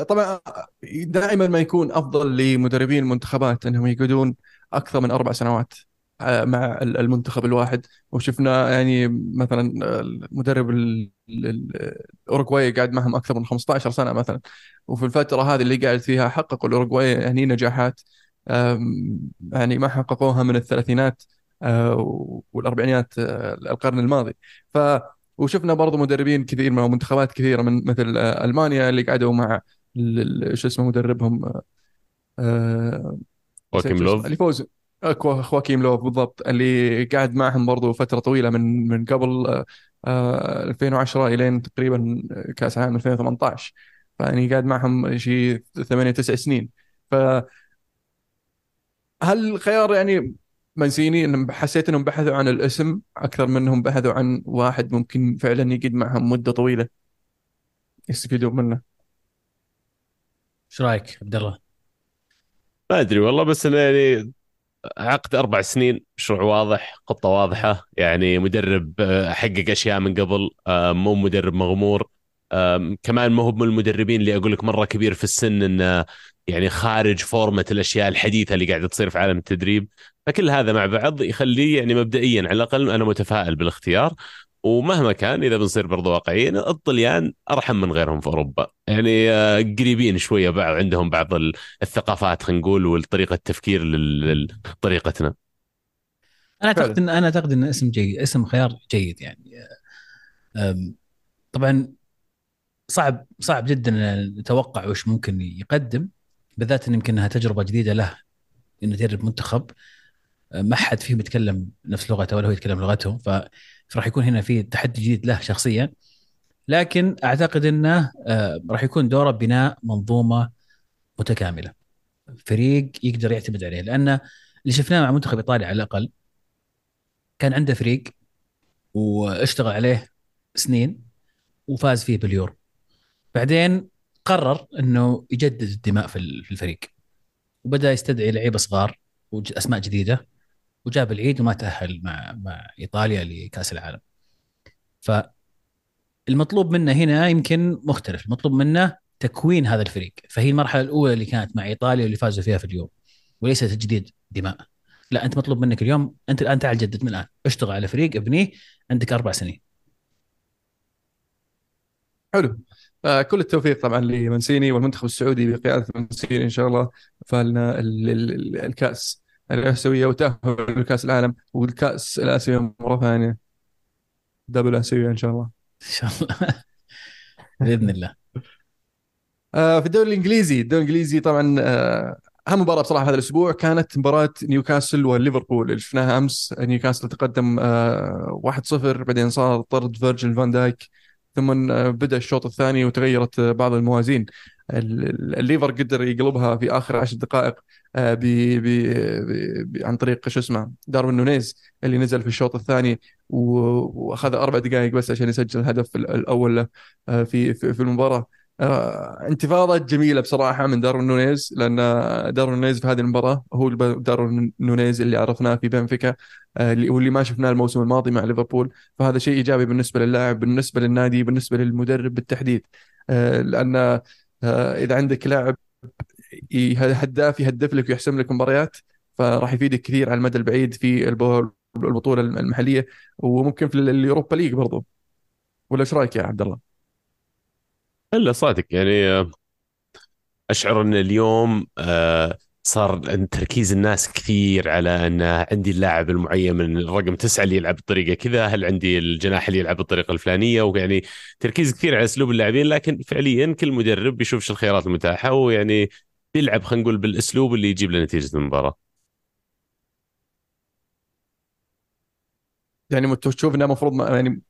طبعا دائما ما يكون أفضل لمدربين المنتخبات إنهم يقعدون أكثر من أربع سنوات آه، مع ال- المنتخب الواحد. وشفنا يعني مثلا المدرب ال- ال- الأوروغواي قاعد معهم أكثر من 15 سنة مثلا. وفي الفترة هذه اللي قاعد فيها حققوا الأوروغواي يعني نجاحات يعني ما حققوها من الثلاثينات. آه، والاربعينات آه، القرن الماضي. ف وشفنا برضو مدربين كثير من منتخبات كثيرة من مثل آه، ألمانيا اللي قعدوا مع شو اسمه مدربهم واكيم نسيت شو لوف؟ اللي فوز خواكيم لوف بالضبط اللي قاعد معهم برضو فترة طويلة من من قبل آه، آه، 2010 إلين تقريبا كأس العالم 2018 فيعني قاعد معهم شيء 8 9 سنين. ف هل الخيار يعني منسيني إنهم حسيت إنهم بحثوا عن الاسم أكثر منهم بحثوا عن واحد ممكن فعلا يقعد معهم مدة طويلة. يستفيدون منه. إيش رأيك عبد الله؟ ما أدري والله بس إنه يعني عقد أربع سنين مشروع واضح خطة واضحة. يعني مدرب آه، حقق أشياء من قبل آه، مو مدرب مغمور. كمان ما هو من المدربين اللي أقول لك مرة كبير في السن إنه يعني خارج فورمة الأشياء الحديثة اللي قاعدة تصير في عالم التدريب فكل هذا مع بعض يخليه يعني مبدئيا على الأقل أنا متفائل بالاختيار ومهما كان إذا بنصير برضو واقعيين الطليان أرحم من غيرهم في أوروبا. يعني آه، قريبين شوية بعض عندهم بعض ال- الثقافات خلينا نقول وطريقه التفكير لطريقتنا أنا أعتقد. إن أنا أعتقد إن اسم جيد اسم خيار جيد يعني. طبعا صعب صعب جدا نتوقع وش ممكن يقدم. بالذات إن يمكن إنها تجربة جديدة له إنه يدرب منتخب ما حد فيهم يتكلم نفس لغته ولا هو يتكلم لغتهم فراح يكون هنا في تحدي جديد له شخصيا. لكن أعتقد إنه أه، راح يكون دوره بناء منظومة متكاملة. فريق يقدر يعتمد عليه لأن اللي شفناه مع منتخب إيطاليا على الأقل كان عنده فريق واشتغل عليه سنين وفاز فيه باليورو. بعدين قرر إنه يجدد الدماء في ال- في الفريق. وبدأ يستدعي لعيبة صغار واسماء جديدة وجاب العيد وما تأهل مع مع إيطاليا لكأس العالم. فالمطلوب منه هنا يمكن مختلف. المطلوب منه تكوين هذا الفريق. فهي المرحلة الأولى اللي كانت مع إيطاليا واللي فازوا فيها في اليورو وليس تجديد دماء. لا أنت مطلوب منك اليوم. أنت الآن تعال جدد من الآن. اشتغل على فريق ابنيه عندك أربع سنين. حلو. كل التوفيق طبعا لمنسيني والمنتخب السعودي بقيادة منسيني إن شاء الله. ال- الكأس الاسيويه وتاهل لكأس العالم والكأس الاسيويه مرة ثانية. double اسيويه إن شاء الله. إن شاء الله. [LAUGHS] بإذن الله. آه في الدوري الإنجليزي الدوري الإنجليزي طبعا آه أهم مباراة بصراحة هذا الأسبوع كانت مباراة نيوكاسل وليفربول. اللي شفناها أمس نيوكاسل تقدم آه 1-0 بعدين صار طرد فيرجيل فان دايك. ثم بدأ الشوط الثاني وتغيرت بعض الموازين. ال- ال- الليفر قدر يقلبها في آخر عشر دقائق آه ب ب ب ب عن طريق شو اسمه داروين نونيز اللي نزل في الشوط الثاني وأخذ أربع دقائق بس عشان يسجل الهدف ال- الأول آه في في في المباراة. آه، انتفاضة جميلة بصراحة من داروين نونيز لأن داروين نونيز في هذه المباراة هو داروين نونيز اللي عرفناه في بنفيكا آه، اللي- واللي ما شفناه الموسم الماضي مع ليفربول. فهذا شيء إيجابي بالنسبة للاعب بالنسبة للنادي بالنسبة للمدرب بالتحديد. آه، لأن آه، إذا عندك لاعب هداف يهدف لك ويحسم لك مباريات فراح يفيدك كثير على المدى البعيد في الب- البطولة المحلية وممكن في اليوروبا ليج برضو. ولا إيش رأيك يا عبد الله؟ إلا صادق يعني آه، أشعر أن اليوم آه، صار تركيز الناس كثير على أن عندي اللاعب المعين من الرقم تسعة اللي يلعب بطريقة كذا، هل عندي الجناح اللي يلعب بالطريقة الفلانية ويعني تركيز كثير على أسلوب اللاعبين لكن فعليا كل مدرب بيشوف شو الخيارات المتاحة ويعني بيلعب خلينا نقول بالأسلوب اللي يجيب له نتيجة المباراة. يعني تشوف إنه المفروض يعني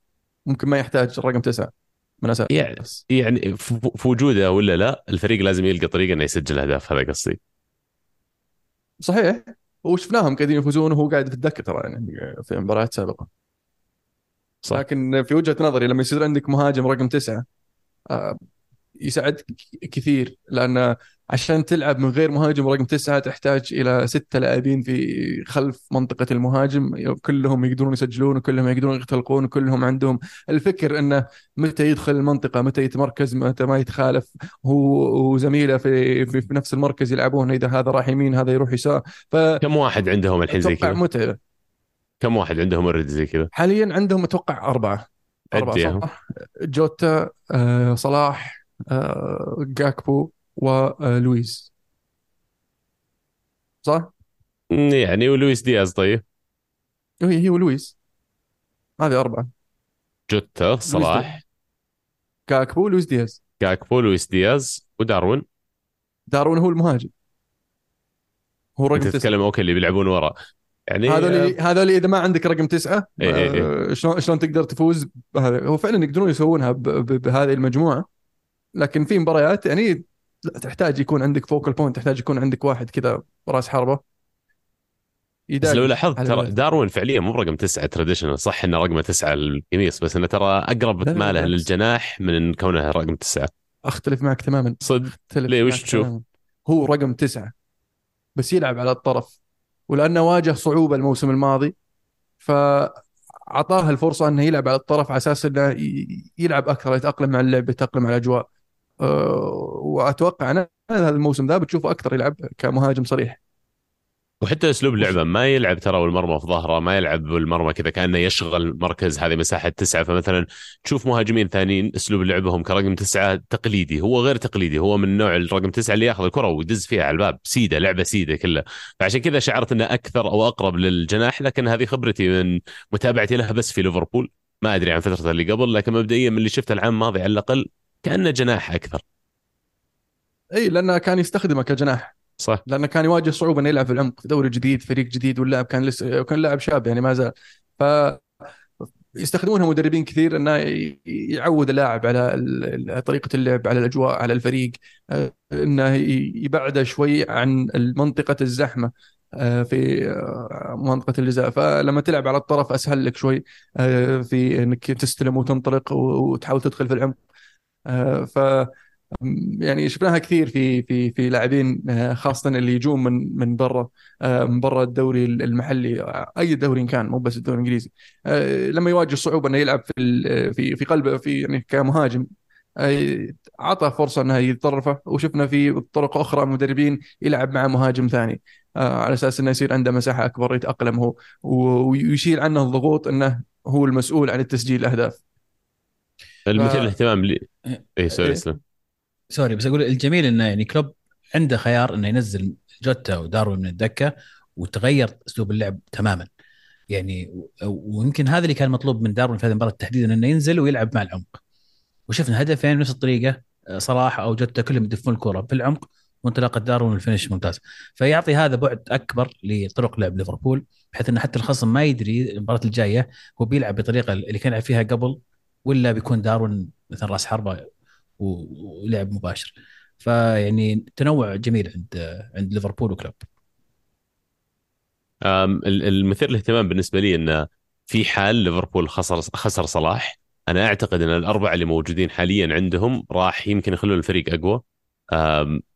ممكن ما يحتاج الرقم تسعة من أساس يعني يعني في وجوده ولا لا الفريق لازم يلقى طريقة إنه يسجل أهداف هذا قصدي. صحيح وشفناهم قاعدين يفوزون وهو قاعد في الدكه ترى يعني في مباريات سابقة صح. لكن في وجهة نظري لما يصير عندك مهاجم رقم تسعة آه، يساعدك كثير لأن عشان تلعب من غير مهاجم رقم تسعة تحتاج إلى ستة لاعبين في خلف منطقة المهاجم كلهم يقدرون يسجلون وكلهم يقدرون يختلقون وكلهم عندهم الفكر إنه متى يدخل المنطقة متى يتمركز متى ما يتخالف هو وزميله في في, في نفس المركز يلعبون إذا هذا راح يمين هذا يروح يسار كم واحد عندهم الحين زي كذا؟ متعبه كم واحد عندهم اوريدي زي كذا؟ حاليا عندهم أربعة عديهم. صح جوتا آه، صلاح آه، جاكبو ولويس. صح؟ يعني ولويس دياز طيب. هي هي ولويس. هذه أربعة. جوتا صلاح. كاكبو لويس دياز. كاكبو لويس دياز. وداروين؟ داروين هو المهاجم. هو رقم تسعة. تتكلم okay اللي بيلعبون ورا. يعني هذول هذول إذا ما عندك رقم تسعة إيه إيه إيه. آه، شلون شلون تقدر تفوز بهذا؟ هو فعلا يقدرون يسوونها بهذه المجموعة. لكن في مباريات يعني لا تحتاج يكون عندك focal point تحتاج يكون عندك واحد كذا راس حربة بس لو لاحظت ترى. داروين فعليا مو برقم تسعة traditional صح إنه رقمه تسعة القميص بس إنه ترى أقرب ماله. للجناح من كونه رقم تسعة أختلف معك تماما صدق ليه؟ وش تشوف؟ هو رقم تسعة بس يلعب على الطرف ولأنه واجه صعوبة الموسم الماضي فأعطاه الفرصة إنه يلعب على الطرف على أساس إنه يلعب أكثر يتأقلم مع اللعب يتأقلم على الأجواء وأتوقع أنا هذا الموسم ذا بتشوفه أكثر يلعب كمهاجم صريح. وحتى أسلوب لعبه ما يلعب ترى والمرمى في ظهره ما يلعب بالمرمى كذا كأنه يشغل مركز هذه مساحة تسعة. فمثلا تشوف مهاجمين ثانيين أسلوب لعبهم كرقم تسعة تقليدي هو غير تقليدي هو من نوع الرقم تسعة اللي ياخذ الكرة ويدز فيها على الباب. سيدة لعبة سيدة كلها. فعشان كذا شعرت إنه أكثر أو أقرب للجناح لكن هذه خبرتي من متابعتي له بس في ليفربول. ما أدري عن فترته اللي قبل لكن مبدئيا من اللي شفته العام الماضي على الأقل كأنه جناح أكثر. إي لأنه كان يستخدمه كجناح. صح. لأنه كان يواجه صعوبة إنه يلعب في العمق. في دوري جديد فريق جديد واللاعب كان لسه كان لاعب شاب يعني ما زال. ف يستخدمونها مدربين كثير إنه يعود اللاعب على طريقة اللعب على الأجواء على الفريق. آه، إنه يبعده شوي عن منطقة الزحمة آه، في آه، منطقة الجزاء. فلما تلعب على الطرف أسهل لك شوي في إنك تستلم وتنطلق وتحاول تدخل في العمق. ف يعني شفناها كثير في في في لاعبين آه، خاصة اللي يجون من من برا آه، من برا الدوري المحلي. آه، أي دوري كان مو بس الدوري الإنجليزي. آه، لما يواجه صعوبة إنه يلعب في في في قلب في يعني كمهاجم آه، اعطى فرصة إنه يتطرفه. وشفنا في طرق أخرى مدربين يلعب مع مهاجم ثاني آه، على أساس إنه يصير عنده مساحة أكبر يتأقلم هو. ويشيل عنه الضغوط إنه هو المسؤول عن التسجيل الاهداف المثير للاهتمام لي اي سوري إيه. اسلم. sorry بس أقول الجميل إنه يعني كلوب عنده خيار إنه ينزل جوتا وداروين من الدكة وتغير أسلوب اللعب تماما. يعني ويمكن هذا اللي كان مطلوب من داروين في هذه المباراة تحديدا إنه ينزل ويلعب مع العمق. وشفنا هدفين بنفس الطريقة آه، صلاح أو جوتا كلهم يدفون الكره في العمق وانطلاقه داروين وال finish ممتاز. فيعطي هذا بعد أكبر لطرق لعب ليفربول بحيث ان حتى الخصم ما يدري المباراة الجاية هو بيلعب بالطريقة اللي كان يلعب فيها قبل ولا بيكون داروين مثلا راس حربة ولعب مباشر. فيعني تنوع جميل عند عند ليفربول وكلوب. المثير للاهتمام بالنسبة لي انه في حال ليفربول خسر خسر صلاح أنا أعتقد إن الأربعة اللي موجودين حاليا عندهم راح يمكن يخلون الفريق أقوى.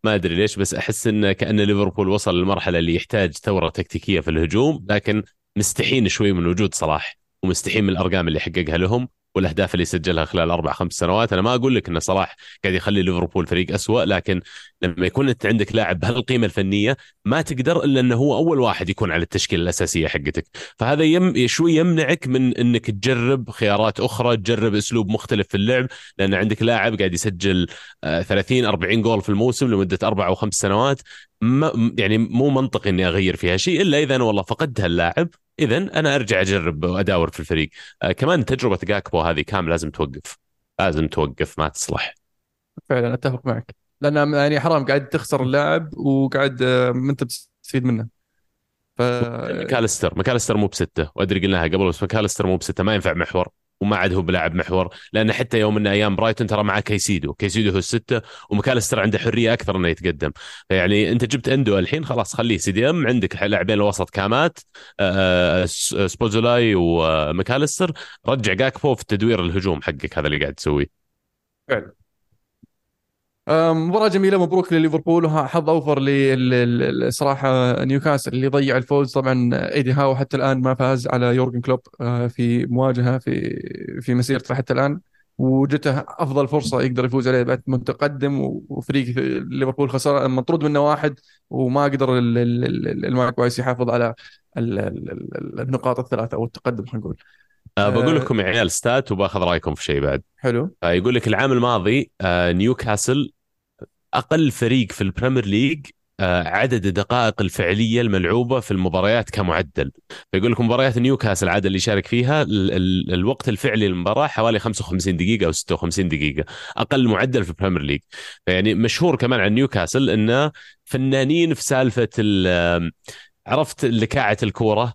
ما أدري ليش بس أحس انه كأن ليفربول وصل للمرحله اللي يحتاج ثورة تكتيكية في الهجوم لكن مستحين شوي من وجود صلاح ومستحين من الأرقام اللي حققها لهم. والأهداف اللي سجلها خلال أربع خمس سنوات. أنا ما أقول لك إن صلاح قاعد يخلي ليفربول فريق أسوأ لكن لما يكون أنت عندك لاعب بهالقيمة الفنية ما تقدر إلا إنه هو أول واحد يكون على التشكيلة الأساسية حقتك. فهذا يم شوي يمنعك من إنك تجرب خيارات أخرى تجرب أسلوب مختلف في اللعب لأن عندك لاعب قاعد يسجل آه، 30 40 جول في الموسم لمدة أربع أو خمس سنوات. ما يعني مو منطقي إني أغير فيها شيء إلا إذا أنا والله فقدت هاللاعب. اذا أنا أرجع أجرب واداور في الفريق. آه، كمان تجربة جاكبو هذه كام لازم توقف. لازم توقف ما تصلح. فعلا أتفق معك. لأن يعني حرام قاعد تخسر اللاعب وقاعد آه، ما أنت بتستفيد منه. ف ماكاليستر ماكاليستر مو بستة. وأدري قلناها قبل بس ماكاليستر مو بستة. ما ينفع محور. وما عاد هو بلاعب محور لأن حتى يوم من أيام برايتون ترى معاه كيسيدو كيسيدو هو الستة وماكاليستر عنده حرية أكثر إنه يتقدم. فيعني أنت جبت أندو الحين خلاص خليه. CDM عندك لاعبين الوسط CAMات آه، س- سبوزولاي وماكاليستر رجع جاكبو في تدوير الهجوم حقك هذا اللي قاعد تسويه. آه، مباراة جميلة مبروك لليفربول وحظ أوفر للصراحة نيوكاسل اللي ضيع الفوز. طبعا إيدي هاو حتى الآن ما فاز على يورجن كلوب آه، في مواجهة في في مسيرته حتى الآن. وجته أفضل فرصة يقدر يفوز عليه بعد متقدم وفريق ليفربول خسر مطرود منه واحد وما قدر ال- ال- ال- الماكبايز يحافظ على ال- ال- ال- النقاط الثلاثة أو التقدم خلينا نقول. آه، بقول آه. لكم يا عيال stats وباخذ رايكم في شيء بعد. حلو. آه، يقول لك العام الماضي آه، نيوكاسل أقل فريق في ال Premier League آه، عدد الدقائق الفعلية الملعوبة في المباريات كمعدل. فيقول لك مباريات نيوكاسل عاد اللي شارك فيها ال ال الوقت الفعلي للمباراة حوالي 55 دقيقة أو 56 دقيقة. أقل معدل في ال Premier League. فيعني مشهور كمان عن نيوكاسل إنه فنانين في سالفة ال- عرفت لكاعة الكورة؟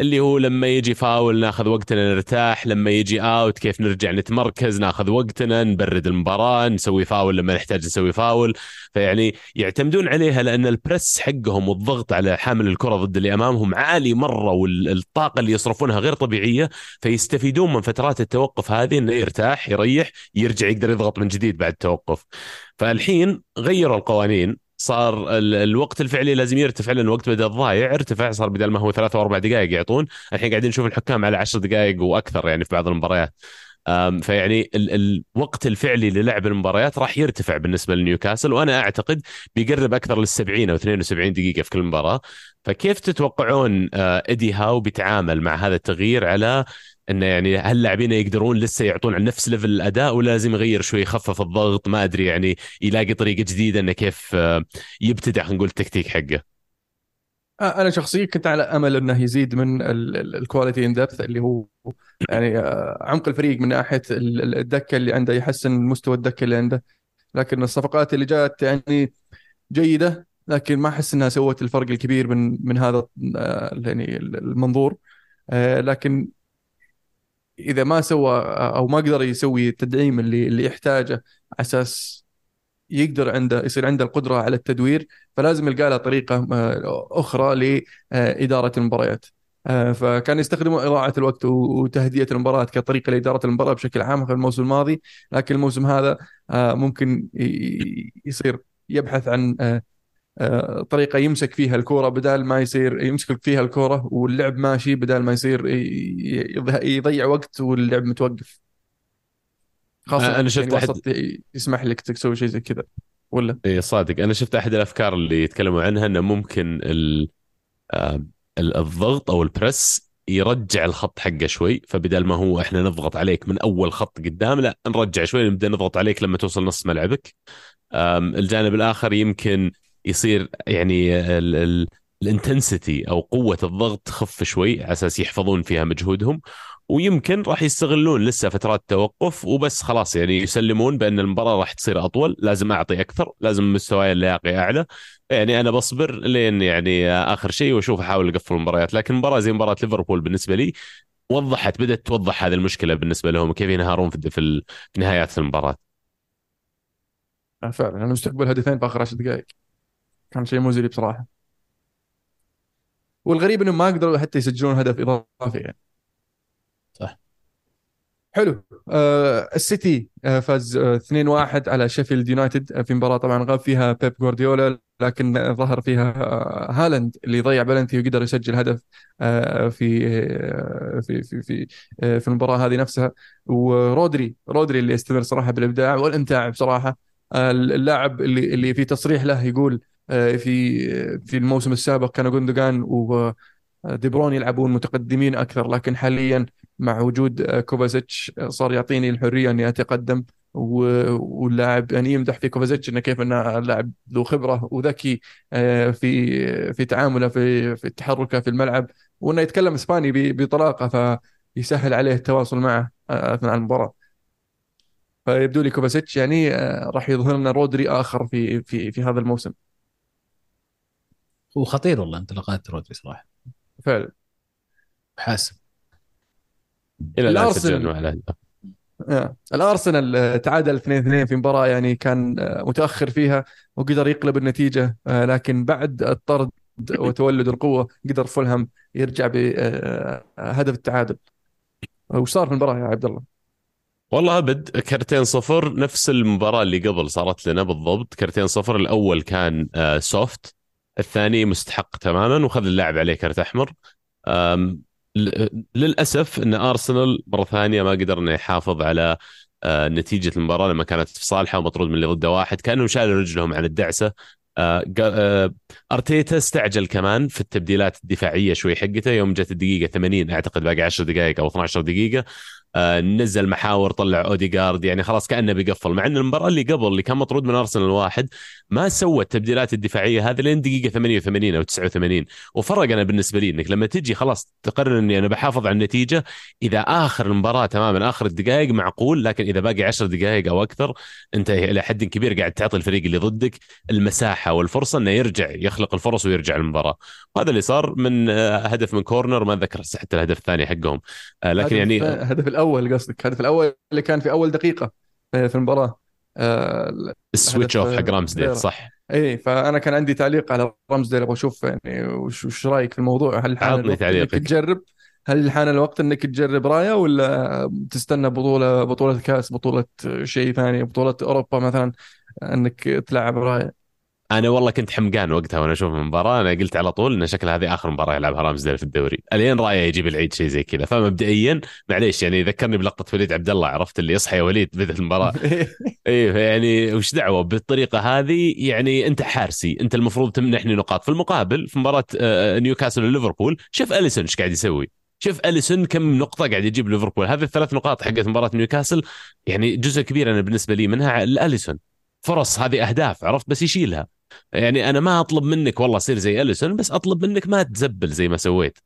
اللي هو لما يجي فاول ناخذ وقتنا نرتاح لما يجي out كيف نرجع نتمركز ناخذ وقتنا نبرد المباراة نسوي فاول لما نحتاج نسوي فاول. فيعني يعتمدون عليها لأن ال press حقهم والضغط على حامل الكرة ضد اللي أمامهم عالي مرة والطاقة اللي يصرفونها غير طبيعية. فيستفيدون من فترات التوقف هذه إنه يرتاح يريح يرجع يقدر يضغط من جديد بعد التوقف. فالحين غيروا القوانين. صار الوقت الفعلي لازم يرتفع لأن الوقت بدأ ضايع ارتفع صار بدل ما هو ثلاثة أو أربع دقائق يعطون الحين قاعدين نشوف الحكام على عشر دقائق وأكثر يعني في بعض المباريات. فيعني ال الوقت الفعلي للعب المباريات راح يرتفع بالنسبة لنيوكاسل وأنا أعتقد بيقرب أكثر لل 70 أو 72 دقيقة في كل مباراة. فكيف تتوقعون آه، ايدي هاو بيتعامل مع هذا التغيير على إنه يعني هل اللاعبين يقدرون لسه يعطون عن نفس level الأداء ولا لازم يغير شوي يخفف الضغط ما أدري يعني يلاقي طريقة جديدة إنه كيف آه، يبتدع خلينا نقول التكتيك حقه. آه، أنا شخصيا كنت على أمل إنه يزيد من ال quality in depth اللي هو يعني آه، عمق الفريق من ناحية الدكة اللي عنده يحسن مستوى الدكة اللي عنده. لكن الصفقات اللي جات يعني جيدة لكن ما أحس إنها سوت الفرق الكبير من من هذا يعني المنظور. لكن إذا ما سوى أو ما قدر يسوي التدعيم اللي اللي يحتاجه على أساس يقدر عنده يصير عنده القدرة على التدوير فلازم يلقى له طريقة آه، أخرى لإدارة المباريات. آه، فكان يستخدموا إضاعة الوقت وتهدئة المباراة كطريقة لإدارة المباراة بشكل عام في الموسم الماضي لكن الموسم هذا آه، ممكن يصير يبحث عن طريقة يمسك فيها الكورة بدال ما يصير يمسك فيها الكورة واللعب ماشي بدال ما يصير يضيع وقت واللعب متوقف. خاصة أنا شفت يعني أحد... يسمح لك تسوي شيء زي كذا ولا؟ اي صادق. أنا شفت أحد الأفكار اللي يتكلموا عنها إنه ممكن ال... آه، الضغط أو البريس يرجع الخط حقه شوي فبدل ما هو إحنا نضغط عليك من أول خط قدام لا نرجع شوي نبدأ نضغط عليك لما توصل نص ملعبك. الجانب الآخر يمكن يصير يعني ال intensity أو قوة الضغط تخف شوي على أساس يحفظون فيها مجهودهم ويمكن راح يستغلون لسه فترات توقف وبس خلاص يعني يسلمون بأن المباراة راح تصير أطول لازم أعطي أكثر لازم مستواي اللياقي أعلى. يعني أنا بصبر لين يعني آخر شيء وأشوف أحاول أقفل المباريات لكن مباراة زي مباراة ليفربول بالنسبة لي وضحت بدأت توضح هذه المشكلة بالنسبة لهم كيف ينهارون في في نهايات المباراة. آه، فعلا. أنا مستقبل هدفين في آخر 10 دقائق. كان شيء مزري بصراحة. والغريب انهم ما قدروا حتى يسجلون هدف إضافي يعني. صح. حلو. آه السيتي آه فاز آه 2-1 على شيفيلد يونايتد. آه، في مباراة طبعا غاب فيها بيب جوارديولا لكن ظهر فيها آه هالاند اللي ضيع بلنتي وقدر يسجل هدف آه في آه في في في, آه في المباراة هذه نفسها. ورودري رودري اللي يستمر صراحة بالإبداع والإمتاع بصراحة. آه، اللاعب اللي اللي في تصريح له يقول آه، في في الموسم السابق كان جوندوجان ودي برون يلعبون متقدمين أكثر لكن حاليا مع وجود آه، كوفازيتش آه، صار يعطيني الحرية إني أتقدم واللاعب يعني يمدح في كوفازيتش إنه كيف إنه لاعب ذو خبرة وذكي في في تعامله في في تحركه في الملعب وإنه يتكلم إسباني بطلاقة فيسهل عليه التواصل معه أثناء المباراة. فيبدو لي كوفازيتش يعني راح يظهر لنا رودري آخر في في في هذا الموسم. هو خطير والله انطلاقات رودري صراحة. فعلا. حاسم. إلى الان الارسنال تعادل 2-2 في مباراة يعني كان آه، متأخر فيها وقدر يقلب النتيجة آه، لكن بعد الطرد [LAUGHS] وتولد القوة قدر فولهام يرجع بهدف التعادل. وش صار في المباراة يا عبد الله؟ والله أبد كرتين صفر نفس المباراة اللي قبل صارت لنا بالضبط. كرتين صفر الأول كان سوفت الثاني مستحق تماما وخذ اللاعب عليه كرت أحمر. للأسف إن أرسنال مرة ثانية ما قدر إنه يحافظ على آه، نتيجة المباراة لما كانت في صالحة ومطرود من اللي ضده واحد كأنهم شالوا رجلهم عن الدعسة. آه، آه، أرتيتا استعجل كمان في التبديلات الدفاعية شوي حقته. يوم جت الدقيقة 80 أعتقد باقي 10 دقائق أو 12 دقيقة. آه نزل محاور طلع اوديجارد يعني خلاص كأنه بيقفل. مع إن المباراة اللي قبل اللي كان مطرود من أرسنال واحد ما سوى التبديلات الدفاعية هذه لين دقيقة 88 أو 89 وفرق أنا بالنسبة لي إنك لما تجي خلاص تقرر إني أنا بحافظ على النتيجة إذا آخر المباراة تماما آخر الدقائق معقول لكن إذا باقي 10 دقائق أو أكثر أنت إلى حد كبير قاعد تعطي الفريق اللي ضدك المساحة والفرصة إنه يرجع يخلق الفرص ويرجع المباراة. وهذا اللي صار من آه، هدف من corner ما اتذكر حتى الهدف الثاني حقهم. آه، لكن يعني الهدف الأول قصدك الهدف الأول اللي كان في أول دقيقة في المباراة. آه ال switch off حق رامزديل صح. إي فأنا كان عندي تعليق على رامزديل أبغى أشوف يعني وش رأيك في الموضوع؟ هل حان الوقت إنك تجرب؟ هل حان الوقت إنك تجرب راية ولا تستنى بطوله بطولة كاس بطولة شيء ثاني بطولة أوروبا مثلا إنك تلعب راية؟ أنا والله كنت حمقان وقتها وأنا أشوف المباراة أنا قلت على طول إن شكل هذه آخر مباراة يلعبها رامزديل في الدوري. ألين رأيه يجيب العيد شيء زي كذا. فمبدئيا معليش يعني ذكرني بلقطة وليد عبد الله عرفت؟ اللي يصحى يا وليد بدات المباراة. [LAUGHS] اي يعني وش دعوة؟ بالطريقة هذه يعني أنت حارسي. أنت المفروض تمنحني نقاط. في المقابل في مباراة آه، نيوكاسل وليفربول شوف أليسون إيش قاعد يسوي. شوف أليسون كم نقطة قاعد يجيب ليفربول. هذه الثلاث نقاط حقت مباراة نيوكاسل يعني جزء كبير أنا بالنسبة لي منها اليسون فرص هذه أهداف عرفت؟ بس يشيلها. يعني أنا ما أطلب منك والله صير زي أليسون بس أطلب منك ما تزبل زي ما سويت.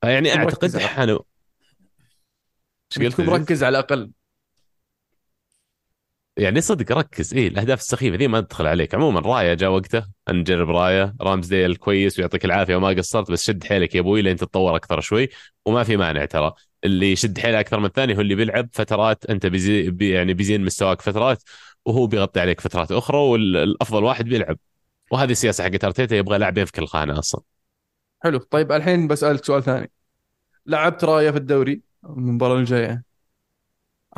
فيعني أعتقد حانو تكون مركز على الأقل. يعني صدق ركز. إيه الأهداف السخيفة ذي ما تدخل عليك. عموما رايه جاء وقته نجرب رايه رامزديل كويس ويعطيك العافية وما قصرت بس شد حيلك يا أبوي لين تتطور أكثر شوي وما في مانع ترى. اللي يشد حيله أكثر من الثاني هو اللي بيلعب فترات أنت بيزي بي يعني بيزين مستواك فترات وهو بيغطي عليك فترات أخرى والأفضل واحد بيلعب. وهذه السياسة حقت أرتيتا يبغى لاعبين في كل خانه أصلا. حلو. طيب الحين بسألك سؤال ثاني. لعبت راية في الدوري المباراة الجاية.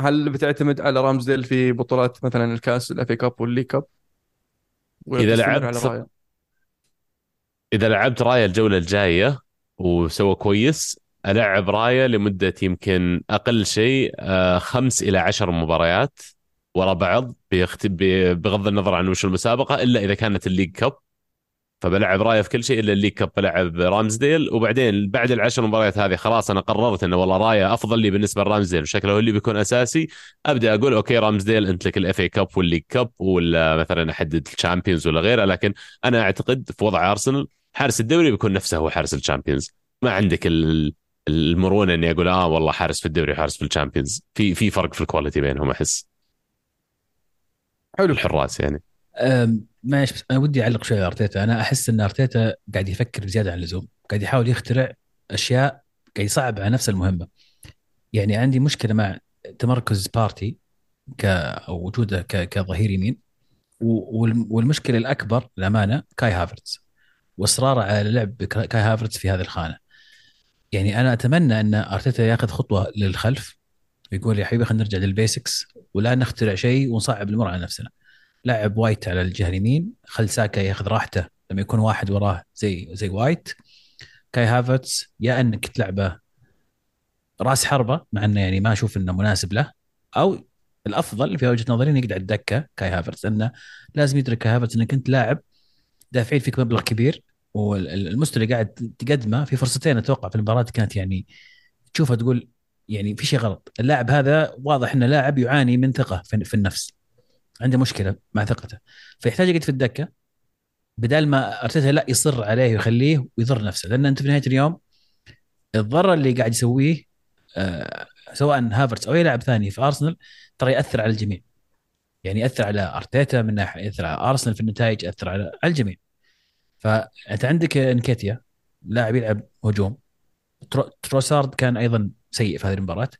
هل بتعتمد على رامزديل في بطولات مثلا الكأس ال FA Cup وال League Cup إذا لعبت إذا لعبت راية الجولة الجاية وسوى كويس ألعب راية لمدة يمكن أقل شيء آه، خمس إلى عشر مباريات. ورا بعض بغض النظر عن وش المسابقة إلا إذا كانت ال League Cup. فبلعب رايه في كل شيء إلا ال League Cup بلعب رامزديل. وبعدين بعد العشر مباريات هذه خلاص أنا قررت إنه والله راية أفضل لي بالنسبة لرامزديل. وشكله هو اللي بيكون أساسي. أبدأ أقول okay رامزديل أنت لك ال FA Cup وال League Cup ولا مثلا احدد ال Champions ولا غيره. لكن أنا أعتقد في وضع أرسنال حارس الدوري بيكون نفسه هو حارس ال Champions. ما عندك المرونة إني أقول آه والله حارس في الدوري وحارس في ال Champions. في في فرق في ال quality بينهم أحس. حلو الحراس يعني. ماشي بس أنا ودي أعلق شوي على أرتيتا. أنا أحس إن أرتيتا قاعد يفكر بزيادة عن اللزوم. قاعد يحاول يخترع أشياء قاعد يصعب على نفس المهمة. يعني عندي مشكلة مع تمركز بارتي ك أو وجوده ك... كظهير يمين. والمشكلة الأكبر للأمانة كاي هافرتز. وأصراره على لعب كاي هافرتز في هذه الخانة. يعني أنا أتمنى إن أرتيتا ياخذ خطوة للخلف. ويقول يا حبيبي خلينا نرجع لل basics. ولا نخترع شيء ونصعب الأمور على نفسنا. لعب وايت على الجهة اليمين خل ساكا ياخذ راحته لما يكون واحد وراه زي زي وايت. كاي هافرتس يا انك تلعبه راس حربة مع أنه يعني ما أشوف إنه مناسب له. أو الأفضل في وجهة نظري إنه يقعد على الدكة كاي هافرتس انه لازم يدرك كاي هافرتس انك انت لاعب دافعين فيك مبلغ كبير. والمستوى اللي قاعد تقدمه في فرصتين أتوقع في المباراة كانت يعني تشوفها تقول يعني في شيء غلط. اللاعب هذا واضح إنه لاعب يعاني من ثقة في النفس. عنده مشكلة مع ثقته. فيحتاج يقعد في الدكة. بدل ما أرتيتا لا يصر عليه ويخليه ويضر نفسه. لأن أنت في نهاية اليوم الضرر اللي قاعد يسويه آه سواء هافرتس أو أي لاعب ثاني في أرسنال ترى يأثر على الجميع. يعني يأثر على أرتيتا من ناحية يأثر على أرسنال في النتائج يأثر على على الجميع فانت عندك إنكيتيا لاعب يلعب هجوم. تروسارد كان أيضا سيء في هذه المباراة.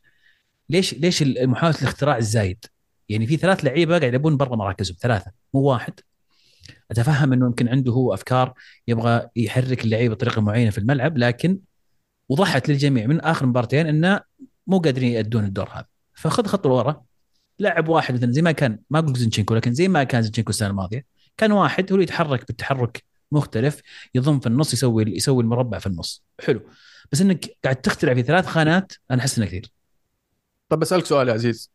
ليش ليش محاوله الاختراع الزايد؟ يعني في ثلاث لعيبة قاعد يلعبون برا مراكزهم ثلاثة مو واحد. أتفهم إنه يمكن عنده هو أفكار يبغى يحرك اللعيبة بطريقة معينة في الملعب لكن وضحت للجميع من آخر مبارتين إنه مو قادرين يأدون الدور هذا. فخذ خطوه ورا لاعب واحد مثلا زي ما كان ما أقول زنشينكو لكن زي ما كان زنشينكو السنة الماضية كان واحد هو اللي يتحرك بالتحرك مختلف يضم في النص يسوي يسوي المربع في النص. حلو. بس إنك قاعد تخترع في ثلاث خانات أنا أحس إنه كثير. طب بسالك سؤال يا عزيز.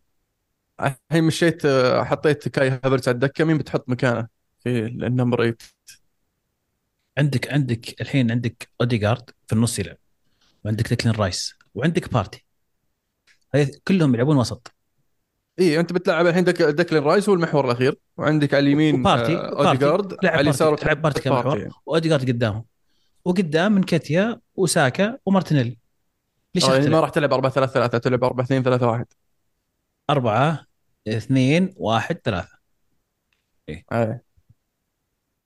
الحين مشيت حطيت كاي هافرتس على الدكة مين بتحط مكانه في ال number 8 عندك عندك الحين عندك اوديجارد في النص يلعب وعندك ديكلين رايس وعندك بارتي. كلهم يلعبون وسط. اي أنت بتلعب الحين دك دكلين رايس هو المحور الأخير وعندك على اليمين وبارتي آه، اوديجارد على اليسار تلعب بارتي كمحور. واوديجارد قدامهم. وقدام نكيتيا وساكا ومارتينيلي ليش يعني ما؟ راح تلعب 4 3 3 تلعب 4 2 3 1 أربعة اثنين واحد ثلاثة آه.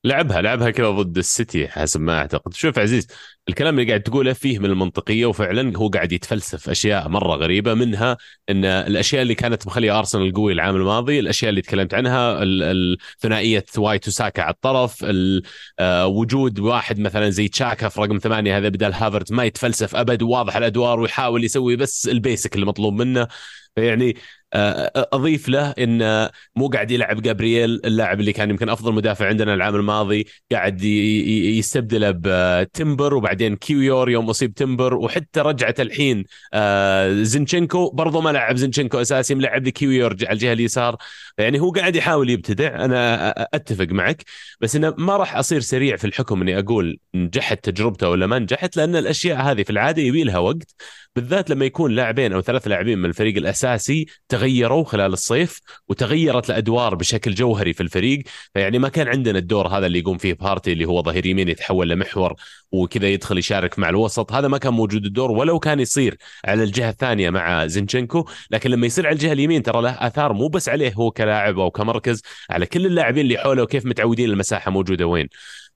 لعبها لعبها كذا ضد السيتي حسب ما أعتقد. شوف عزيز الكلام اللي قاعد تقوله فيه من المنطقية وفعلا هو قاعد يتفلسف أشياء مرة غريبة منها إن الأشياء اللي كانت مخلية أرسنال قوي العام الماضي الأشياء اللي تكلمت عنها الثنائيه وايت وساكا على الطرف ال- آه، وجود واحد مثلا زي تشاكا في رقم ثمانية هذا بدل هافرتس ما يتفلسف أبد وواضح الأدوار ويحاول يسوي بس ال basic اللي مطلوب منه. فيعني أضيف له إن مو قاعد يلعب جابرييل اللاعب اللي كان يمكن أفضل مدافع عندنا العام الماضي قاعد يستبدله بتمبر وبعدين كيويور يوم أصيب تمبر وحتى رجعت الحين آه، زينشينكو. برضو ما لعب زينشينكو أساسي لعب كيويور على الجهة اليسار. يعني هو قاعد يحاول يبتدع أنا أتفق معك بس إنه ما راح أصير سريع في الحكم إني أقول نجحت تجربته ولا ما نجحت لأن الأشياء هذه في العادة يبي لها وقت. بالذات لما يكون لاعبين أو ثلاث لاعبين من الفريق الأساسي تغيروا خلال الصيف وتغيرت الأدوار بشكل جوهري في الفريق. فيعني ما كان عندنا الدور هذا اللي يقوم فيه بارتي اللي هو ظهير يمين يتحول لمحور وكذا يدخل يشارك مع الوسط. هذا ما كان موجود الدور ولو كان يصير على الجهة الثانية مع زينشينكو. لكن لما يصير على الجهة اليمين ترى له آثار مو بس عليه هو كلاعب أو كمركز على كل اللاعبين اللي حوله وكيف متعودين المساحة موجودة وين.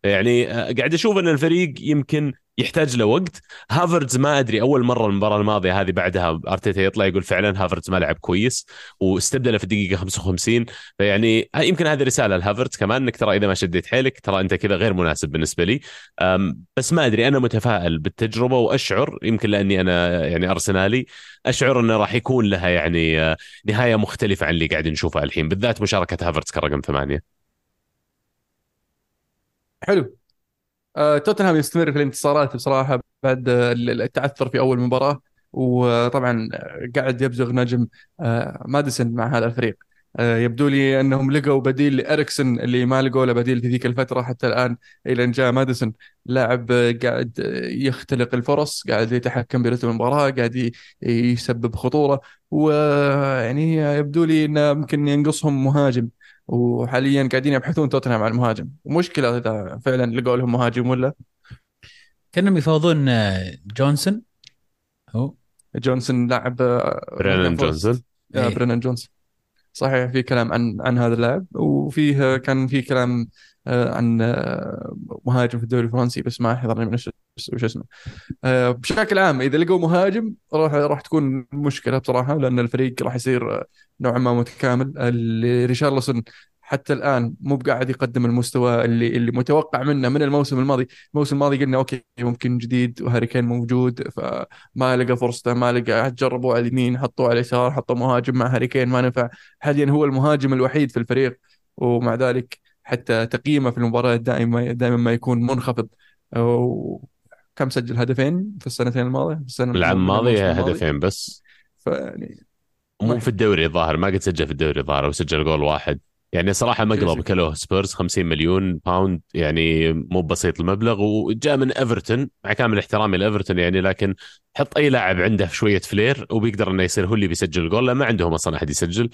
يعني آه، قاعد أشوف إن الفريق يمكن يحتاج له وقت. هافرتز ما أدري أول مرة المباراة الماضية هذه بعدها أرتيتا يطلع يقول فعلا هافرتز ما لعب كويس واستبدله في الدقيقه 55 فيعني يمكن هذه رسالة لهافرتز كمان إنك ترى إذا ما شديت حيلك ترى أنت كذا غير مناسب بالنسبة لي. بس ما أدري أنا متفائل بالتجربة وأشعر يمكن لأني أنا يعني أرسنالي أشعر إنه راح يكون لها يعني آه، نهاية مختلفة عن اللي قاعد نشوفها الحين. بالذات مشاركة هافرتز كرقم ثمانية. حلو. توتنهام يستمر في الانتصارات بصراحة بعد آه، التعثر في أول مباراة وطبعا آه، قاعد يبزغ نجم آه، ماديسون مع هذا الفريق. آه، يبدو لي أنهم لقوا بديل لاريكسن اللي ما لقوا له بديل في ذيك الفترة حتى الآن إلى أن جاء ماديسون. لاعب آه، قاعد آه، يختلق الفرص قاعد يتحكم برتم المباراة قاعد يسبب خطورة ويعني يبدو لي إنه يمكن ينقصهم مهاجم. وحاليا قاعدين يبحثون توتنهام عن مهاجم. ومشكلة إذا فعلا لقوا لهم مهاجم ولا؟ كأنهم يفاوضون آه، جونسون. هو. جونسون لاعب آه، برينان جونسون. آه، إيه. برينان جونسون صحيح في كلام عن عن هذا اللاعب. وفيه كان في كلام آه، عن آه، مهاجم في الدوري الفرنسي بس ما حضرني من وش اسمه. آه، بشكل عام إذا لقوا مهاجم راح راح تكون مشكلة بصراحة لأن الفريق راح يصير آه، نوعا ما متكامل. ريشارلسون حتى الآن مو بقاعد يقدم المستوى اللي اللي متوقع منه من الموسم الماضي، الموسم الماضي قلنا okay ممكن جديد وهاري كين موجود فما لقى فرصته ما لقى جربوا على اليمين حطوه على اليسار حطوا مهاجم مع هاري كين ما نفع. حاليا هو المهاجم الوحيد في الفريق ومع ذلك حتى تقييمه في المباريات دائما دائما ما يكون منخفض. و- كم سجل هدفين في السنتين الماضية؟ في السنة العام الماضي. هدفين بس. فيعني مو في الدوري الظاهر ما قد سجل في الدوري الظاهر وسجل جول واحد. يعني صراحة مقلب. كلوه سبيرز 50 مليون pound يعني مو بسيط المبلغ وجاء من إيفرتون مع كامل احترامي لإيفرتون يعني لكن حط أي لاعب عنده شوية flair وبيقدر إنه يصير هو اللي بيسجل الجول ما عندهم أصلا أحد يسجل.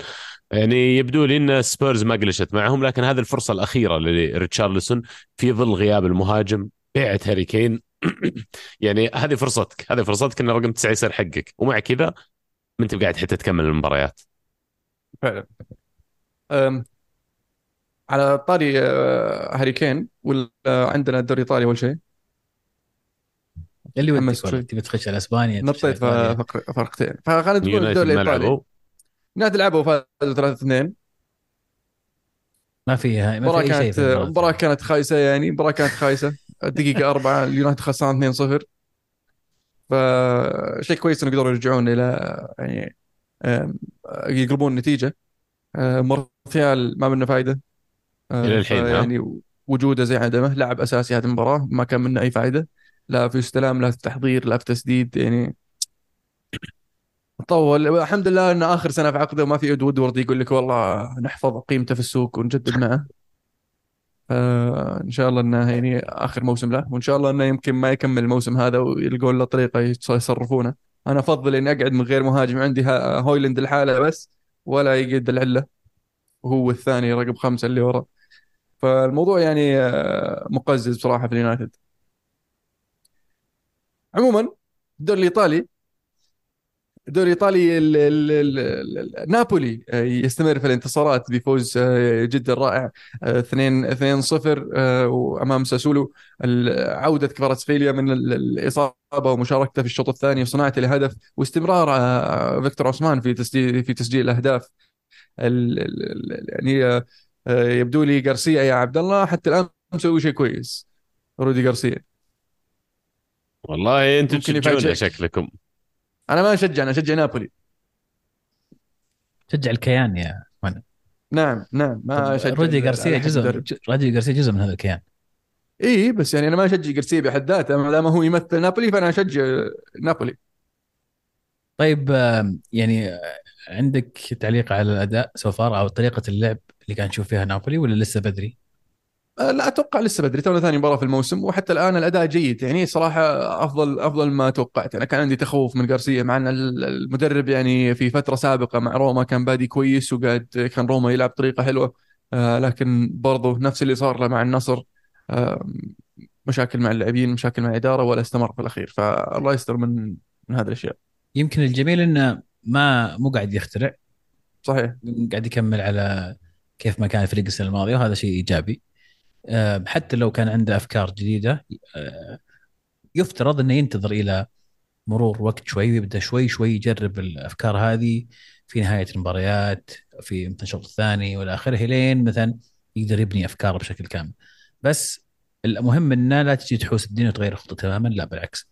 يعني يبدو لي إن سبيرز ما قلشت معهم لكن هذه الفرصة الأخيرة لريتشارلسون في ظل غياب المهاجم بيعة هاري كين. [COUGHS] يعني هذه فرصتك هذه فرصتك إن رقم تسعة يصير حقك. ومع كذا ما أنت قاعد حتى تكمل المباريات. فعلا. على طاري آه، هاري كين ولا عندنا الدوري الإيطالي أول شيء؟ اللي ودك. والله تبي تخش على إسبانيا نطيت فرقتين. فخلينا نقول الدوري الإيطالي. لعبوا؟ يونايتد لعبوا وفازوا 3 2 ما فيها ما في أي شيء. مباراة كانت خايسة يعني. مباراة كانت خايسة. الدقيقة [LAUGHS] أربعة اليونايتد خسران 2-0 فشيء كويس إنه قدروا يرجعون إلى يعني يقلبون النتيجة. آه، مارتيال ما منه فايدة. آه، إلى الحين،؟ يعني وجوده زي عدمه لاعب أساسي هذه المباراة ما كان منه أي فائدة لا في استلام لا في تحضير لا في تسديد يعني طول. الحمد لله إنه آخر سنة في عقده وما في اد وودورد يقول لك والله نحفظ قيمته في السوق ونجدد معه. آه إن شاء الله إنه يعني آخر موسم له وإن شاء الله إنه يمكن ما يكمل الموسم هذا ويلقون له طريقة يصرفونه أنا أفضل إني أقعد من غير مهاجم عندي هويلند الحالة بس ولا يقعد العله وهو الثاني رقم خمسة اللي ورا. فالموضوع يعني آه، مقزز بصراحة في اليونايتد. عموما الدوري الإيطالي الدوري الإيطالي ال- ال- ال- ال- نابولي آه، يستمر في الانتصارات بفوز آه، جدا رائع آه، 2 2 0 وأمام ساسولو. عودة كفاراتسخيليا من ال- الإصابة ومشاركته في الشوط الثاني وصناعته لهدف واستمرار فيكتور عثمان في تسجيل في تسجيل الأهداف. ال- ال- ال- يعني يبدو لي غارسيا يا عبد الله. حتى الآن مسوي شيء كويس. رودي غارسيا. والله أنتم يفاجئك. شكلكم. أنا ما أشجع أنا أشجع نابولي. شجع الكيان يا man نعم نعم ما أشجع. رودي غارسيا جزء رودي غارسيا جزء من هذا الكيان. إي بس يعني أنا ما أشجع جارسيا بحد ذاته. ما دام هو يمثل نابولي فأنا أشجع نابولي. طيب يعني آه، عندك تعليق على الأداء so far أو طريقة اللعب اللي كان نشوف فيها نابولي ولا لسه بدري؟ أه، لا أتوقع لسه بدري. تونا ثاني مباراة في الموسم وحتى الآن الأداء جيد. يعني صراحة أفضل أفضل ما توقعت. أنا كان عندي تخوف من جارسيا مع أن ال- المدرب يعني في فترة سابقة مع روما كان بادي كويس وقاعد كان روما يلعب بطريقه حلوة. آه لكن برضه نفس اللي صار له مع النصر آه مشاكل مع اللاعبين مشاكل مع الإدارة ولا استمر في الأخير. فالله يستر من من هذه الأشياء. يمكن الجميل إنه ما مو قاعد يخترع. صحيح. قاعد يكمل على كيف ما كان الفريق السنة الماضية وهذا شيء إيجابي. آه، حتى لو كان عنده أفكار جديدة آه، يفترض إنه ينتظر إلى مرور وقت شوي ويبدأ شوي شوي يجرب الأفكار هذه في نهاية المباريات في مثلا الشوط الثاني والى آخره لين مثلا يقدر يبني افكاره بشكل كامل. بس المهم إنه لا تجي تحوس الدنيا وتغير الخطة تماما لا بالعكس.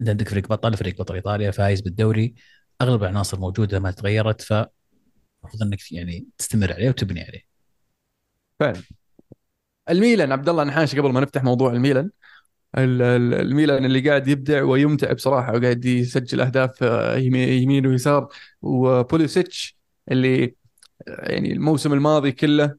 انت عندك فريق بطل فريق بطل إيطاليا فايز بالدوري أغلب العناصر موجودة ما تغيرت فالمفروض إنك يعني تستمر عليه وتبني عليه. فعلا. الميلان عبد الله نحاش قبل ما نفتح موضوع الميلان. ال- ال- الميلان اللي قاعد يبدع ويمتع بصراحة وقاعد يسجل أهداف آه، يمين يمين ويسار. وبوليسيتش اللي آه، يعني الموسم الماضي كله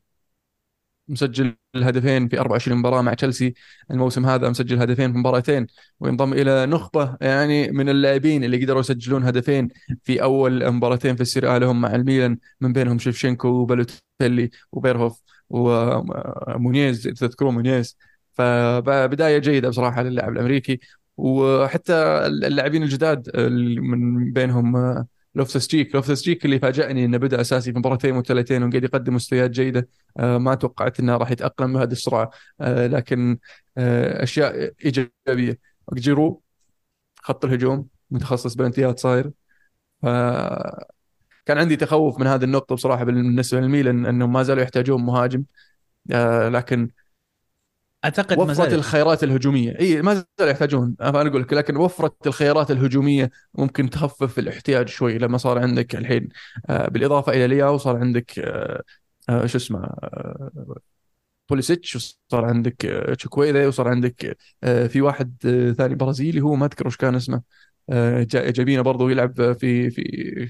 مسجل هدفين في 24 مباراة مع تشيلسي. الموسم هذا مسجل هدفين في مباراتين وينضم إلى نخبه يعني من اللاعبين اللي قدروا يسجلون هدفين في أول مباراتين في السيريا لهم مع الميلان. من بينهم شيفشينكو وبالوتيلي وبيرهوف ومونيز تذكرون مونيز. فبداية جيدة بصراحة للاعب الأمريكي. وحتى اللاعبين الجداد من بينهم لوفتس تشيك لوفتس تشيك اللي فاجأني إنه بدأ أساسي في مباراتين وثلاثين وقاعد يقدم مستويات جيدة. آه، ما توقعت إنه راح يتأقلم بهذه السرعة. آه، لكن آه، أشياء إيجابية. جيرو خط الهجوم متخصص بلنتيات صاير. ف كان عندي تخوف من هذه النقطة بصراحة بالنسبة للميلان إنهم ما زالوا يحتاجون مهاجم. لكن أعتقد وفرت زال. الخيارات الهجومية. إي ما زالوا يحتاجون أنا أقول لك لكن وفرت الخيارات الهجومية ممكن تخفف الاحتياج شوي. لما صار عندك الحين آه، بالإضافة إلى لياو صار عندك آه، آه، شو اسمه بوليسيتش وصار عندك تشوكويزي وصار عندك في واحد ثاني برازيلي هو ما أذكر وش كان اسمه جا- جايبينه برضه يلعب في في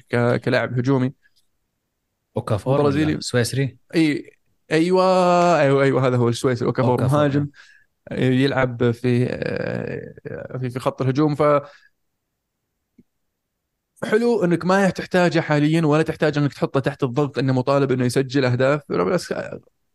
ك- كلاعب هجومي. اوكافور برازيلي. سويسري؟ إي أيوه أيوه أيوه هذا هو السويسري اوكافور مهاجم. يلعب في في في خط الهجوم ف حلو إنك ما تحتاجه حاليا ولا تحتاج إنك تحطه تحت الضغط إنه مطالب إنه يسجل أهداف. بس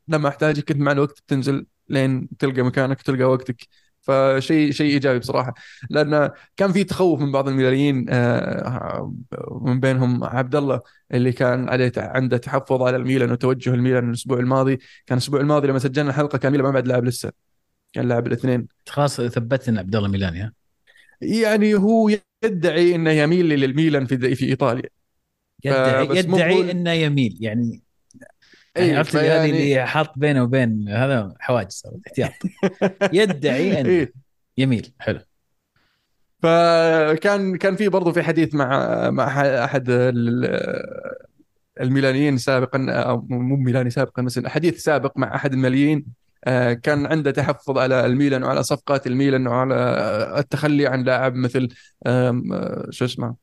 لما أحتاجك انت مع الوقت بتنزل لين تلقى مكانك وتلقى وقتك. فشيء شيء إيجابي بصراحة. لأن كان في تخوف من بعض الميلانيين آه، من بينهم عبد الله اللي كان عليه عنده تحفظ على الميلان وتوجه الميلان الأسبوع الماضي. كان الأسبوع الماضي لما سجلنا الحلقة كان ميلان ما بعد لاعب لسه. كان لاعب الاثنين. خلاص ثبت ان عبد الله ميلاني ها يعني هو يدعي إنه يميل للميلان في في إيطاليا. يدعي يدعي إنه يميل. يعني يعني عرفت اللي هذه فيعني- اللي حاط بينه وبين هذا حواجز صارت احتياط [LAUGHS] يدعي انه إيه. يميل حلو. فكان كان في برضه في حديث مع مع أحد ال- الميلانيين سابقا أو مو ميلاني سابقا بس حديث سابق مع أحد الماليين آه، كان عنده تحفظ على الميلان وعلى صفقات الميلان وعلى التخلي عن لاعب مثل آه، شو اسمه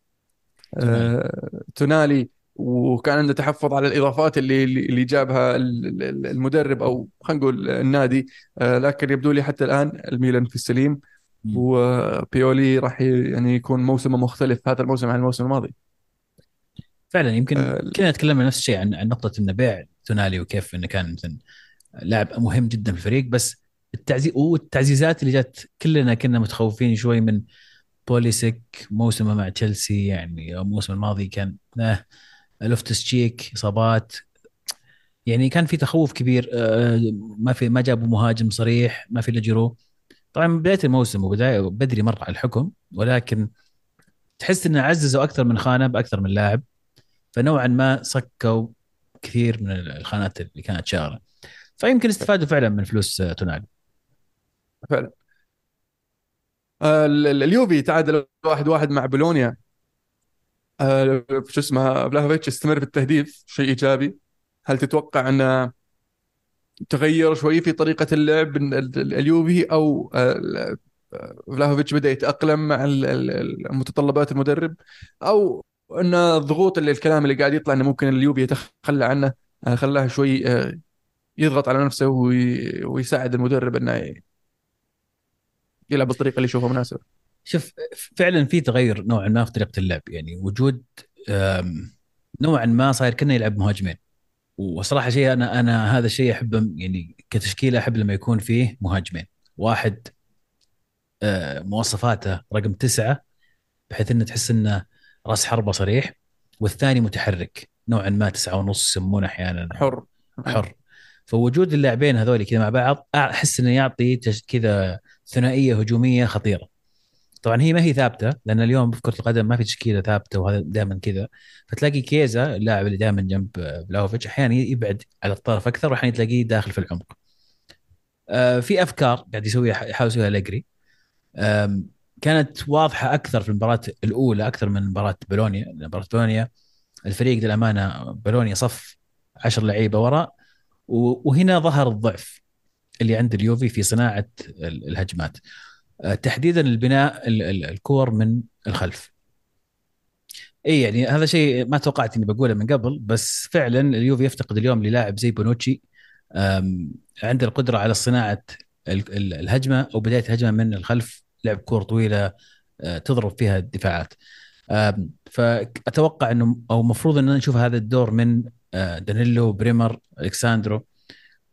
آه، تونالي. وكان عنده تحفظ على الإضافات اللي اللي جابها ال- ال- المدرب أو خلينا نقول النادي. آه، لكن يبدو لي حتى الآن الميلان في السليم. وبيولي راح يعني يكون موسمه مختلف هذا الموسم عن الموسم الماضي. فعلا يمكن آه، كلنا تكلمنا نفس الشيء عن عن نقطة إنه بيع تونالي وكيف إنه كان مثلا لاعب مهم جدا في الفريق. بس التعزيز والتعزيزات اللي جت كلنا كنا متخوفين شوي من بوليسيك موسمه مع تشيلسي يعني الموسم الماضي كان آه لوفتس تشيك إصابات. يعني كان في تخوف كبير آه ما في ما جابوا مهاجم صريح ما في إلا طبعا من بداية الموسم وبداية بدري مر على الحكم ولكن تحس إنه عززوا أكثر من خانة بأكثر من لاعب فنوعا ما صكوا كثير من الخانات اللي كانت شاغلة. فيمكن استفادوا فعلا من فلوس آه، تونالي. فعلا. آه، ال- ال- اليوفي تعادل واحد واحد مع بولونيا. آه، شو اسمه فلاهوفيتش استمر في التهديف شيء إيجابي. هل تتوقع انه تغير شوي في طريقة اللعب ال- ال- اليوفي أو آه، فلاهوفيتش بدأ يتأقلم مع المتطلبات المدرب أو أن الضغوط اللي الكلام اللي قاعد يطلع إنه ممكن اليوفي يتخلى عنه آه، خلاه شوي آه، يضغط على نفسه وي- ويساعد المدرب إنه يلعب بالطريقة اللي يشوفها مناسبة. شوف فعلا في تغير نوعا ما في طريقة اللعب. يعني وجود نوعا ما صاير كنا يلعب مهاجمين. وصراحة شيء أنا أنا هذا الشيء أحبه يعني كتشكيلة أحب لما يكون فيه مهاجمين. واحد آه، مواصفاته رقم تسعة بحيث إنه تحس إنه راس حربه صريح والثاني متحرك. نوعا ما تسعة ونص يسمونه أحيانا. حر. حر. فوجود اللاعبين هذول كذا مع بعض أحس إنه يعطي كذا ثنائية هجومية خطيرة. طبعا هي ما هي ثابتة لأن اليوم في كرة القدم ما في تشكيلة ثابتة وهذا دائما كذا. فتلاقي كيزا اللاعب اللي دائما جنب بلاوفيتش أحيانا يبعد على الطرف أكثر واحيانا تلاقيه داخل في العمق. آه، في أفكار قاعد يسويها يحاول يسويها أليجري. آم، كانت واضحة أكثر في المباراة الأولى أكثر من مباراة بولونيا. مباراة بولونيا الفريق للأمانة بولونيا صف 10 لعيبة وراء و- وهنا ظهر الضعف اللي عند اليوفي في صناعة ال- الهجمات. تحديدا البناء ال- ال- الكور من الخلف. إي يعني هذا شيء ما توقعت إني بقوله من قبل بس فعلا اليوفي يفتقد اليوم للاعب زي بونوتشي عنده القدرة على صناعة ال- ال- الهجمة أو بداية الهجمه من الخلف. لعب كور طويلة آه، تضرب فيها الدفاعات. فأتوقع إنه أو المفروض ان نشوف هذا الدور من آه، دانيلو بريمر الكساندرو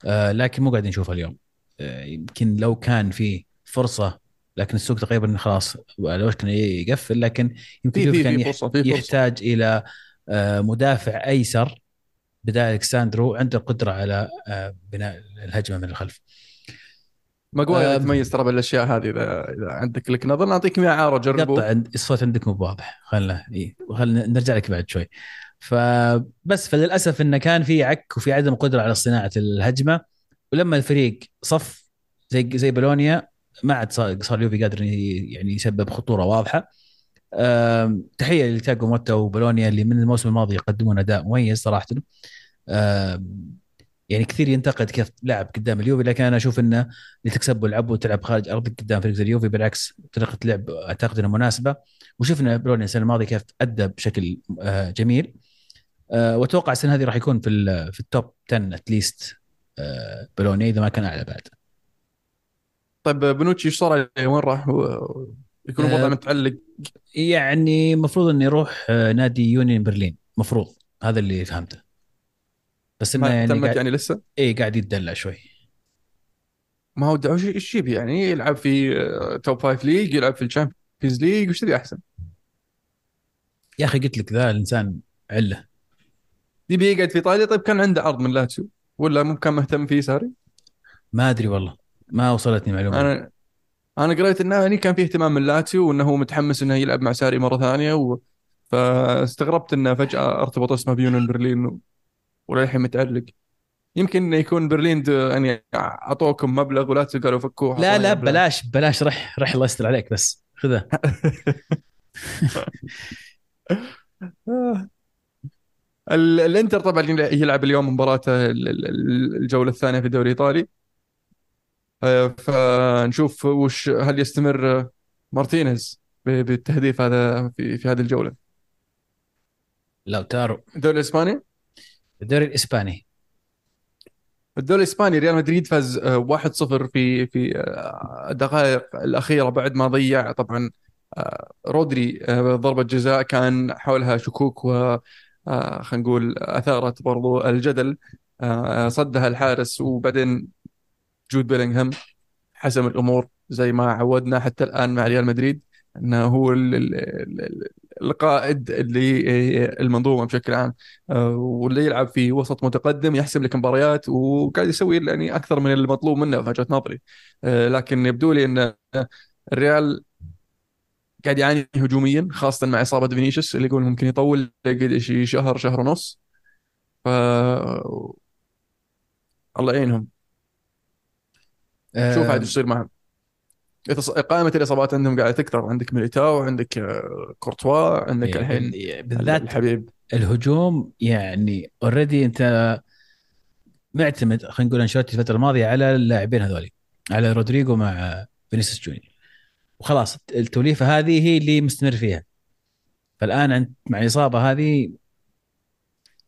آه، لكن مو قاعدين نشوفها اليوم. آه، يمكن لو كان في فرصة لكن السوق تقريبا خلاص على وشك انه يقفل لكن يمكن في اليوفي في كان في يح- فرصة في فرصة يحتاج إلى آه، مدافع أيسر بدال إلكساندرو عنده قدرة على آه، بناء الهجمة من الخلف ماجواير أم. يتميز ترى بالأشياء هذه اذا إذا عندك لك نظر نعطيك إياها عارة جربوا عند الصوت عندك مو واضح خلنا إيه. خلنا نرجع لك بعد شوي فبس فللأسف انه كان في عك وفي عدم قدرة على صناعة الهجمة ولما الفريق صف زي زي بولونيا ما عاد صار اليوفي قادر يعني يسبب خطورة واضحة. تحية لتاجو موتا وبولونيا اللي من الموسم الماضي يقدمون أداء مميز صراحة. يعني كثير ينتقد كيف لعب قدام اليوفي لكن أنا أشوف إنه اللي تكسب والعب وتلعب خارج أرضك قدام فريق اليوفي بالعكس طريقة لعب أعتقد إنها مناسبة. وشفنا بولونيا السنة الماضية كيف أدى بشكل آه، جميل. آه، وأتوقع السنة هذه راح يكون في في التوب 10 اتليست بولونيا إذا ما كان أعلى بعد. طيب بنوتشي إيش صار عليه؟ وين راح؟ يكون الوضع أه، متعلق. يعني المفروض انه يروح آه، نادي يونيون برلين. مفروض. هذا اللي فهمته. بس إنه يعني تمت قاعد يعني لسه؟ اي قاعد يتدلع شوي. ما هو إيش يبي يعني؟ يلعب في آه، top five league يلعب في ال Champions League وش تبي أحسن؟ يا أخي قلت لك ذا الإنسان علة. يبي يقعد في إيطاليا؟ طيب كان عنده عرض من لاتسيو ولا مو كان مهتم فيه ساري؟ ما أدري والله. ما وصلتني معلومه أنا أنا قريت إنه يعني كان في اهتمام من لاتسيو وإنه هو متحمس إنه يلعب مع ساري مرة ثانية و... فاستغربت إنه فجأة أرتبط اسمه بيونيون برلين و... وللحين متعلق يمكن يكون برلين يعني أعطوكم مبلغ ولاتسيو قالوا فكوه لا لا مبلغ. بلاش بلاش رح رح الله يستر عليك بس خذها. [LAUGHS] ال- الإنتر طبعا يلعب اليوم مباراته ال- ال- الجولة الثانية في الدوري الإيطالي فنشوف وش هل يستمر آه، مارتينيز بالتهديف هذا في في هذه الجولة. لوتارو الدوري الإسباني؟ الدوري الإسباني. الدوري الإسباني ريال مدريد فاز آه، 1-0 في في آه، الدقائق الأخيرة بعد ما ضيع طبعا آه، رودريجو آه، ضربة جزاء كان حولها شكوك و آه، خلينا نقول أثارت برضو الجدل آه، صدها الحارس وبعدين جود بيلينغهام حسم الأمور زي ما عودنا حتى الآن مع ريال مدريد أنه هو ال- ال- ال- القائد للمنظومه بشكل عام آه، واللي يلعب في وسط متقدم يحسم لك مباريات وقاعد يسوي يعني أكثر من المطلوب منه في وجهة نظري. آه، لكن يبدو لي أن الريال قاعد يعاني هجوميا خاصة مع إصابة فينيسيوس اللي يقول ممكن يطول قد شي شهر شهر ونص. ف الله يعينهم. شوف عاد إيش يصير معهم قائمة الإصابات عندهم قاعدة تكثر عندك ميليتاو عندك آه، كورتوا عندك الحين بالذات الحبيب. الهجوم يعني already أنت معتمد خلينا نقول أنشيلوتي الفترة الماضية على اللاعبين هذول على رودريجو مع فينيسيوس جونيور. وخلاص التوليفة هذه هي اللي مستمر فيها. فالآن انت مع الإصابة هذه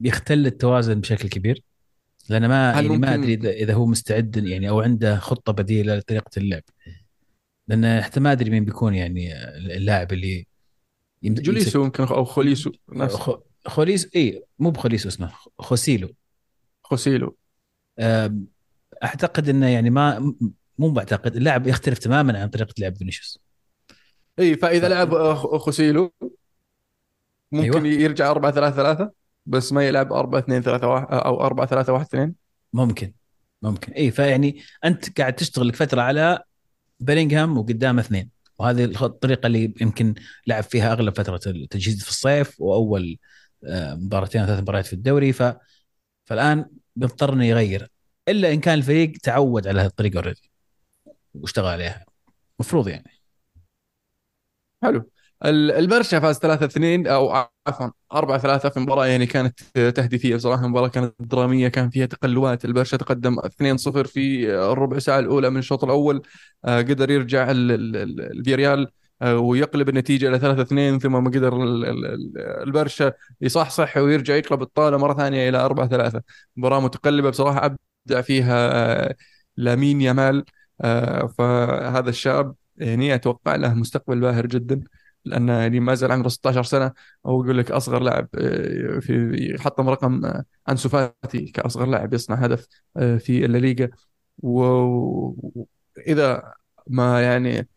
بيختل التوازن بشكل كبير. لأن ما يعني ما ممكن- أدري اذا هو مستعد يعني أو عنده خطة بديلة لطريقة اللعب. لأن حتى ما أدري مين بيكون يعني اللاعب اللي جوليسو يمكن أو خوليسو خ- خوليس اي مو بخوليسو اسمه خوسيلو. خوسيلو. أعتقد إنه يعني ما مو بعتقد اللاعب يختلف تماما عن طريقة لعب فينيسيوس. اي فإذا ف- لعب آه، خوسيلو ممكن أيوة. يرجع 4 3 3 بس ما يلعب 4 2 3 1 أو 4 3 1 2 ممكن ممكن. اي فيعني أنت قاعد تشتغل لك فترة على بيلينغهام وقدامه اثنين. وهذه الطريقة اللي يمكن لعب فيها أغلب فترة التجهيز في الصيف وأول آه، مباراتين أو ثلاث مباريات في الدوري. ف فالآن بيضطر إنه يغير. إلا إن كان الفريق تعود على هذه الطريقة already واشتغل عليها. المفروض يعني. حلو. البرشا فاز 3 2 أو عفوا 4 3 في مباراة يعني كانت تهديفية بصراحة مباراة كانت درامية كان فيها تقلبات. البرشا تقدم 2 0 في الربع ساعة الأولى من الشوط الأول آه، قدر يرجع ال- ال- ال- الفيريال آه، ويقلب النتيجة إلى 3 2 ثم ما قدر ال- ال- ال- البرشا يصحصح ويرجع يقلب الطاوله مرة ثانية إلى 4 3 مباراة متقلبة بصراحة أبدع فيها آه، لامين يامال فهذا الشاب يعني أتوقع له مستقبل باهر جدا. لأنه يعني ما زال عمره 16 سنة أو يقول لك أصغر لاعب آه، في حطم رقم آه، أنسو فاتي كأصغر لاعب يصنع هدف آه، في الليغا. واذا ما يعني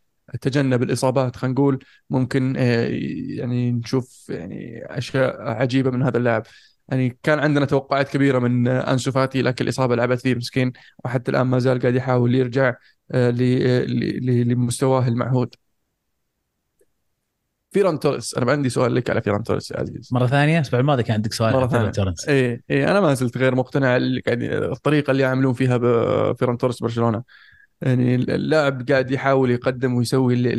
تجنب الإصابات خلينا نقول ممكن يعني نشوف يعني أشياء عجيبة من هذا اللاعب. يعني كان عندنا توقعات كبيرة من أنسو فاتي لكن الإصابة لعبت فيه مسكين وحتى الآن ما زال قاعد يحاول يرجع لمستواه المعهود. فيران توريس. أنا عندي سؤال لك على فيران توريس يا عزيز. مرة ثانية؟ الأسبوع الماضي كان عندك سؤال فيران ثانية. تورنس إيه إيه أنا ما زلت غير مقتنع اللي قاعد الطريقة اللي يعملون فيها بفيران توريس برشلونه يعني اللاعب قاعد يحاول يقدم ويسوي اللي,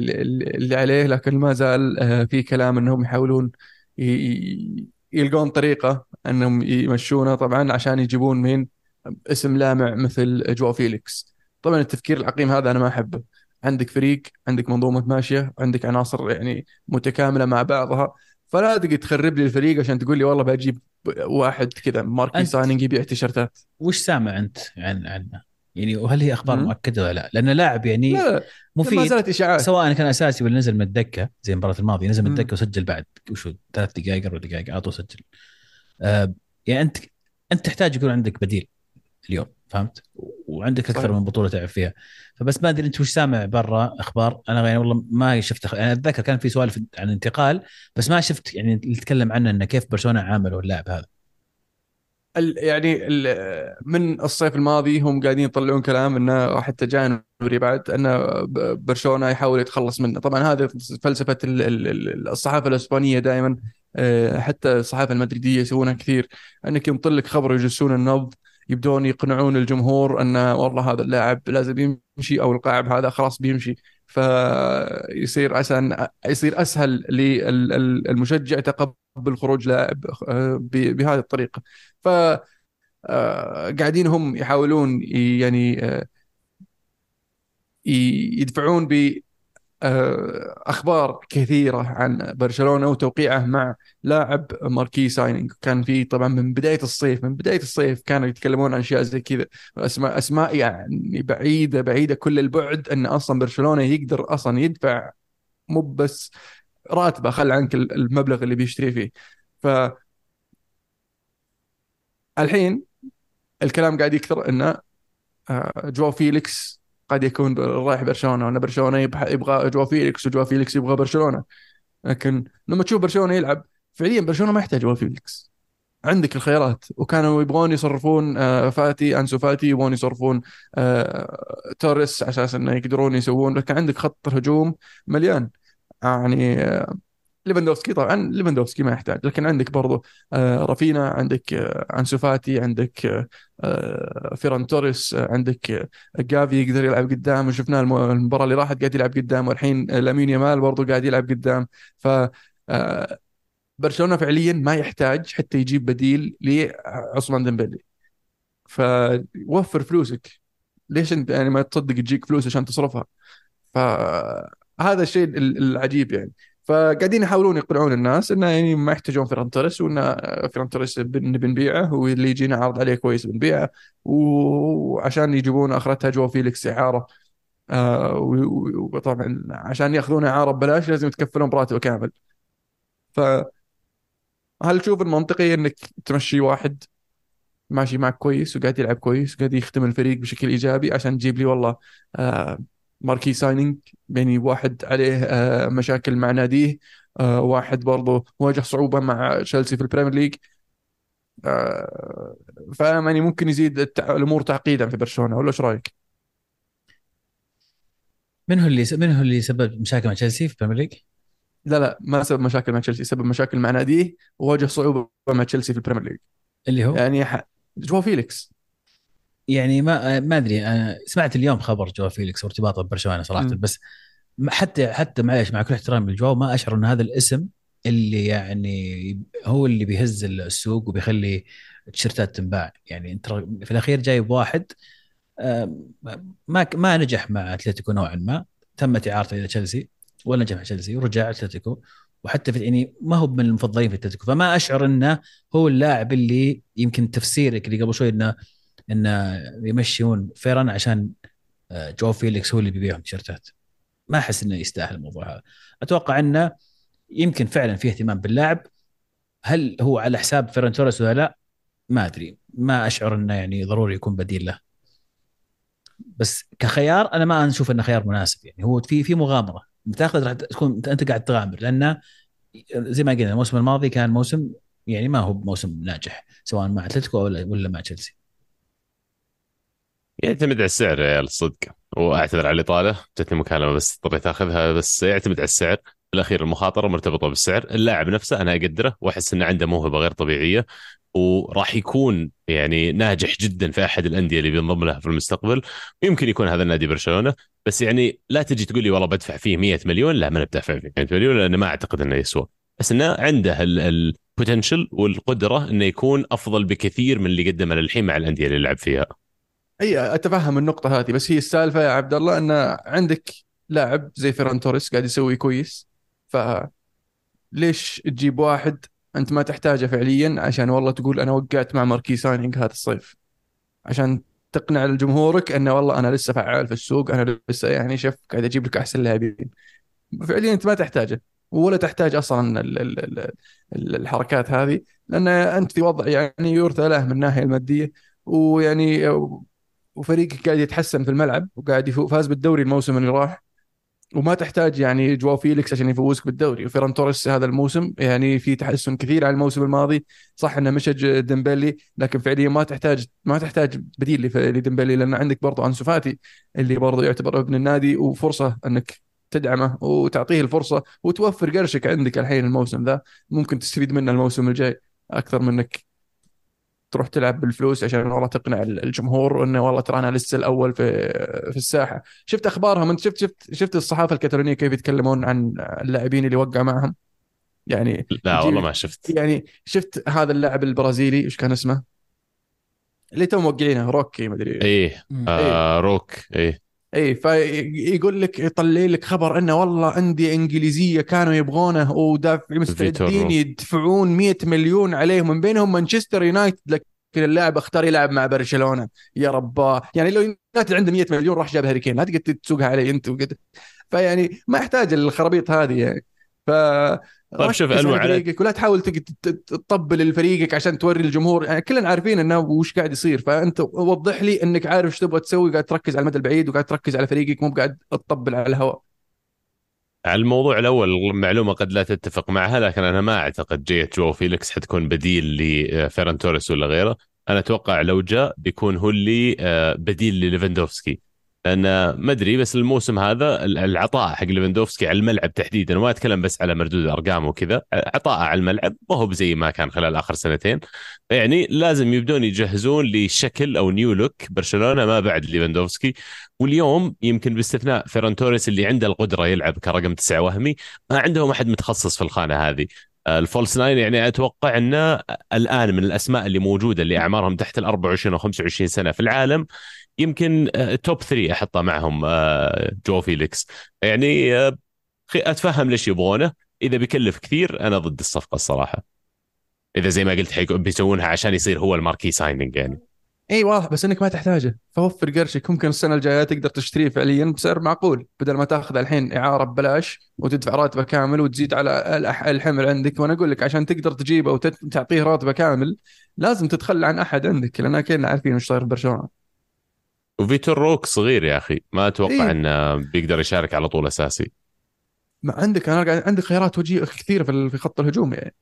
اللي عليه لكن ما زال آه، في كلام إنهم يحاولون يلقون طريقة إنهم يمشونه. طبعا عشان يجيبون مين؟ اسم لامع مثل جواو فيليكس. طبعا التفكير العقيم هذا أنا ما أحبه. عندك فريق عندك منظومة ماشية عندك عناصر يعني متكاملة مع بعضها فلا تقعد تخرب لي الفريق عشان تقول لي والله بجيب واحد كذا marquee signing يبيع تيشرتات وش سامع أنت عن عنه؟ يعني وهل هي أخبار. مؤكدة ولا لا؟ لأن لاعب يعني لا ما مفيد زالت إشاعات سواء كان أساسي ولا نزل من الدكة زي المباراه الماضية نزل من. الدكة وسجل بعد وشو ثلاث دقائق أربع دقائق على طول سجل. آه يعني أنت أنت تحتاج يكون عندك بديل اليوم فهمت؟ وعندك أكثر صحيح. من بطولة تلعب فيها. فبس ما أدري أنت وش سامع برا أخبار. أنا يعني والله ما شفت أخ... أنا أتذكر كان في سوالف عن انتقال بس ما شفت يعني اللي عنه إنه كيف برشلونة عاملوا اللاعب هذا. ال- يعني ال- من الصيف الماضي هم قاعدين يطلعون كلام إنه حتى جانوري بعد إن برشلونة يحاول يتخلص منه. طبعا هذه فلسفة ال- ال- ال- الصحافة الأسبانية دائما آه، حتى الصحافة المدريدية يسوونها كثير. إنك ينطل لك خبر ويجسون النبض يبدون يقنعون الجمهور أن والله هذا اللاعب لازم يمشي أو اللاعب هذا خلاص بيمشي. فيصير عشان يصير أسهل للمشجع تقبل خروج لاعب آه، ب- بهذه الطريقة. ف آه، قاعدين هم يحاولون يعني آه، يدفعون آه، أخبار كثيرة عن برشلونة وتوقيعه مع لاعب ماركي سايننج كان في طبعا من بداية الصيف من بداية الصيف كانوا يتكلمون عن أشياء زي كذا. أسماء أسماء يعني بعيدة بعيدة كل البعد أن أصلا برشلونة يقدر أصلا يدفع مو بس راتبه خل عنك المبلغ اللي بيشتري فيه. ف الحين الكلام قاعد يكثر إنه آه، جو فيليكس قد يكون رايح برشلونة وان برشلونة يبغى جو فيليكس وجو فيليكس يبغى برشلونة. لكن لما تشوف برشلونة يلعب فعليا برشلونة ما يحتاج جو فيليكس عندك الخيارات. وكانوا يبغون يصرفون آه، فاتي أنسو فاتي يبغون يصرفون آه، توريس على أساس إنه يقدرون يسوون. لكن عندك خط الهجوم مليان. يعني ليفاندوفسكي طبعا ليفاندوفسكي ما يحتاج. لكن عندك برضو آه، رافينيا عندك آه، أنسو فاتي عندك آه، فيران توريس عندك جافي يقدر يلعب قدام وشفناه المباراة اللي راحت قاعد يلعب قدام والحين لامين يامال برضو قاعد يلعب قدام. فبرشلونة فعليا ما يحتاج حتى يجيب بديل لعثمان ديمبلي. فوفر فلوسك. ليش أنت يعني ما تصدق تجيك فلوس عشان تصرفها؟ فهذا الشيء العجيب يعني. فقاعدين يحاولون يقنعون الناس إنه يعني ما يحتاجون فيران توريس وإن فيران توريس بنبيعه واللي يجينا عرض عليه كويس بنبيعه وعشان يجيبون اخرتها جو فيليكس إعارة. آه وطبعا عشان يأخذون إعارة ببلاش لازم يتكفلون براتبه كامل. ف هل تشوف المنطقي إنك تمشي واحد ماشي معك كويس وقاعد يلعب كويس وقاعد يخدم الفريق بشكل إيجابي عشان تجيب لي والله آه marquee signing يعني واحد عليه آه، مشاكل مع ناديه آه، واحد برضه واجه صعوبة مع تشيلسي في ال Premier League آه، فيعني ممكن يزيد الأمور تعقيدا في برشلونة ولا إيش رأيك؟ من هو اللي من هو اللي سبب مشاكل مع تشيلسي في البريمير ليج؟ لا لا ما سبب مشاكل مع تشيلسي سبب مشاكل مع ناديه وواجه صعوبة مع تشيلسي في ال Premier League اللي هو يعني ح... جو فيليكس يعني ما ما أدري أنا سمعت اليوم خبر جو فيليكس وارتباطه ببرشلونه صراحة م. بس حتى حتى معلش مع كل احترامي للجو ما أشعر إن هذا الاسم اللي يعني هو اللي بيهز السوق وبيخلي التيشيرتات تنباع يعني أنت في الأخير جايب واحد ما ما نجح مع أتلتيكو نوعا ما تمت إعارته إلى تشيلسي ولا نجح مع تشيلسي ورجع أتلتيكو وحتى في يعني ما هو من المفضلين في أتلتيكو فما أشعر إنه هو اللاعب اللي يمكن تفسيرك اللي قبل شوي إنه انه يمشون فيران عشان آه، جو فيليكس هو اللي بيبيعهم تيشرتات. ما أحس إنه يستاهل الموضوع هذا. أتوقع إنه يمكن فعلا في اهتمام باللاعب. هل هو على حساب فيران توريس ولا لا؟ ما أدري. ما أشعر إنه يعني ضروري يكون بديل له. بس كخيار أنا ما أشوف إنه خيار مناسب يعني. هو في في مغامرة. بتاخذ راح تكون أنت قاعد تغامر. لأنه زي ما قلنا الموسم الماضي كان موسم يعني ما هو موسم ناجح سواء مع أتلتيكو ولا مع تشيلسي. يعتمد على السعر يا عيال الصدق واعتذر على الاطاله جتني مكالمة بس اضطريت آخذها بس يعتمد على السعر. في الأخير المخاطرة مرتبطة بالسعر اللاعب نفسه أنا أقدره وأحس إنه عنده موهبة غير طبيعية وراح يكون يعني ناجح جدا في أحد الأندية اللي بينضم لها في المستقبل. يمكن يكون هذا النادي برشلونة بس يعني لا تجي تقول لي والله بدفع فيه 100 مليون لا ما بدفع فيه 100 مليون لأنه ما أعتقد إنه يسوى. بس إنه عنده ال potential والقدرة إنه يكون أفضل بكثير من اللي قدمه للحين مع الأندية اللي لعب فيها. أي أتفهم النقطة هذه بس هي السالفة يا عبد الله إن عندك لاعب زي فيران توريس قاعد يسوي كويس ف ليش تجيب واحد أنت ما تحتاجه فعليا؟ عشان والله تقول أنا وقعت مع marquee signing هذا الصيف. عشان تقنع جمهورك انه والله أنا لسه فعال في السوق أنا لسه يعني شوف قاعد أجيب لك أحسن لاعبين. فعليا أنت ما تحتاجه ولا تحتاج أصلا الحركات هذه لأن أنت في وضع يعني يرثى له من الناحية المادية ويعني وفريقك قاعد يتحسن في الملعب وقاعد يفوز فاز بالدوري الموسم اللي راح. وما تحتاج يعني جواو فيليكس عشان يفوزك بالدوري. وفيران توريس هذا الموسم يعني في تحسن كثير عن الموسم الماضي. صح إنه مشى ديمبلي لكن فعليا ما تحتاج ما تحتاج بديل لديمبلي لأن عندك برضه أنسو فاتي اللي برضه يعتبر ابن النادي وفرصة إنك تدعمه وتعطيه الفرصة وتوفر قرشك عندك الحين الموسم ذا. ممكن تستفيد منه الموسم الجاي أكثر منك تروح تلعب بالفلوس عشان والله تقنع الجمهور إنه والله ترى أنا لسه الأول في في الساحة. شفت أخبارهم؟ أنت شفت شفت شفت الصحافة الكتالونيه كيف يتكلمون عن اللاعبين اللي وقع معهم؟ يعني لا والله ما شفت. يعني شفت هذا اللاعب البرازيلي إيش كان اسمه؟ اللي تو موقعينه روكي ما أدري. إيه, آه إيه. روك إيه. اي فيقول لك يطلع لك خبر إنه والله أندية إنجليزية كانوا يبغونه ودافع مستعدين يدفعون 100 مليون عليه من بينهم مانشستر يونايتد لكن اللاعب أختار يلعب مع برشلونة. يا رباه يعني لو يونايتد عنده 100 مليون راح جاب هاري كين. لا تقدر تسوقها علي أنت وكذا فيعني ما يحتاج الخرابيط هذه يعني. ف طيب شوف على فريقك ولا تحاول تطبل لفريقك عشان توري الجمهور. يعني كلنا عارفين إنه وش قاعد يصير. فأنت وضح لي إنك عارف إيش تبغى تسوي قاعد تركز على المدى البعيد وقاعد تركز على فريقك مو قاعد تطبل على الهواء. على الموضوع الأول معلومة قد لا تتفق معها لكن أنا ما أعتقد جيه جو فيليكس حتكون بديل لفيران توريس ولا غيره. أنا أتوقع لو جاء بيكون هو اللي آه، بديل لليفندوفسكي. لأن ما أدري بس الموسم هذا العطاء حق ليفندوفسكي على الملعب تحديدا وما أتكلم بس على مردود ارقامه وكذا عطاء على الملعب ما هو زي ما كان خلال آخر سنتين. يعني لازم يبدون يجهزون لشكل أو new look برشلونة ما بعد ليفندوفسكي واليوم يمكن باستثناء فيران توريس اللي عنده القدرة يلعب كرقم تسعه وهمي ما عندهم أحد متخصص في الخانة هذه. ال false nine يعني أتوقع أنه الآن من الأسماء اللي موجودة اللي أعمارهم تحت ال 24 أو 25 سنة في العالم يمكن top 3 أحطه معهم آه، جو فيليكس. يعني آه، أتفهم ليش يبغونه. إذا بيكلف كثير أنا ضد الصفقة الصراحة. إذا زي ما قلت بيسوونها عشان يصير هو ال marquee signing يعني. إي واضح بس إنك ما تحتاجه. فوفر قرشك. ممكن السنة الجاية تقدر تشتريه فعليا بسعر معقول. بدل ما تأخذ الحين إعارة ببلاش وتدفع راتبه كامل وتزيد على الحمل عندك. وأنا أقول لك عشان تقدر تجيبه وتعطيه راتبه كامل لازم تتخلى عن أحد عندك. لأن كلنا عارفين وش صاير في برشلونة. وفيتور روك صغير يا أخي. ما أتوقع إيه؟ إنه بيقدر يشارك على طول أساسي. ما عندك أنا قاعد عندك خيارات وجيه كثيرة في خط الهجوم يعني.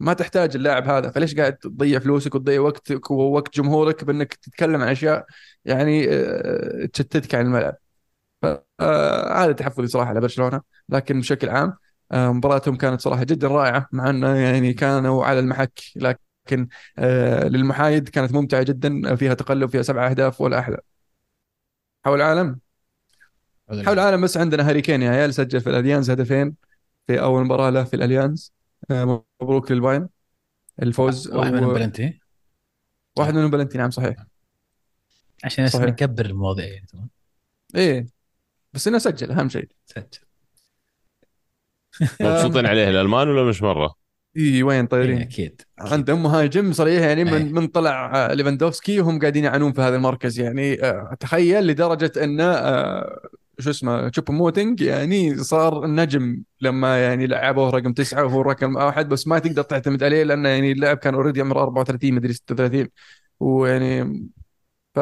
ما تحتاج اللاعب هذا. فليش قاعد تضيع فلوسك وتضيع وقتك ووقت جمهورك بأنك تتكلم عن أشياء يعني آه، تشتتك عن الملعب؟ فهذا تحفظي صراحة على برشلونة لكن بشكل عام آه، مباراتهم كانت صراحة جدا رائعة مع إنه يعني كانوا على المحك لكن آه، للمحايد كانت ممتعة جدا فيها تقلب فيها سبع أهداف ولا أحلى. حول العالم؟ حول العالم بس عندنا هاري كين يا عيال سجل في الأليانز هدفين في أول مباراة له في الأليانز. آه، مبروك للبايرن. الفوز واحد منهم بلنتي. واحد منهم بلنتي نعم صحيح. عشان نكبر المواضيع يعني تمام؟ إيه. بس إنه سجل أهم شيء. سجل. مبسوطين عليه الألمان ولا مش مرة؟ اي وين طايرين؟ إيه أكيد عندهم مهاجم صريح يعني من أيه. من طلع آه، ليفاندوفسكي وهم قاعدين يعانون في هذا المركز يعني آه، تخيل لدرجة انه آه، شو اسمه تشوب موتنج يعني صار نجم لما يعني لعبوه رقم تسعة وهو رقم واحد بس ما تقدر تعتمد عليه لأنه يعني اللاعب كان already عمره 34 مدري 36 ويعني ف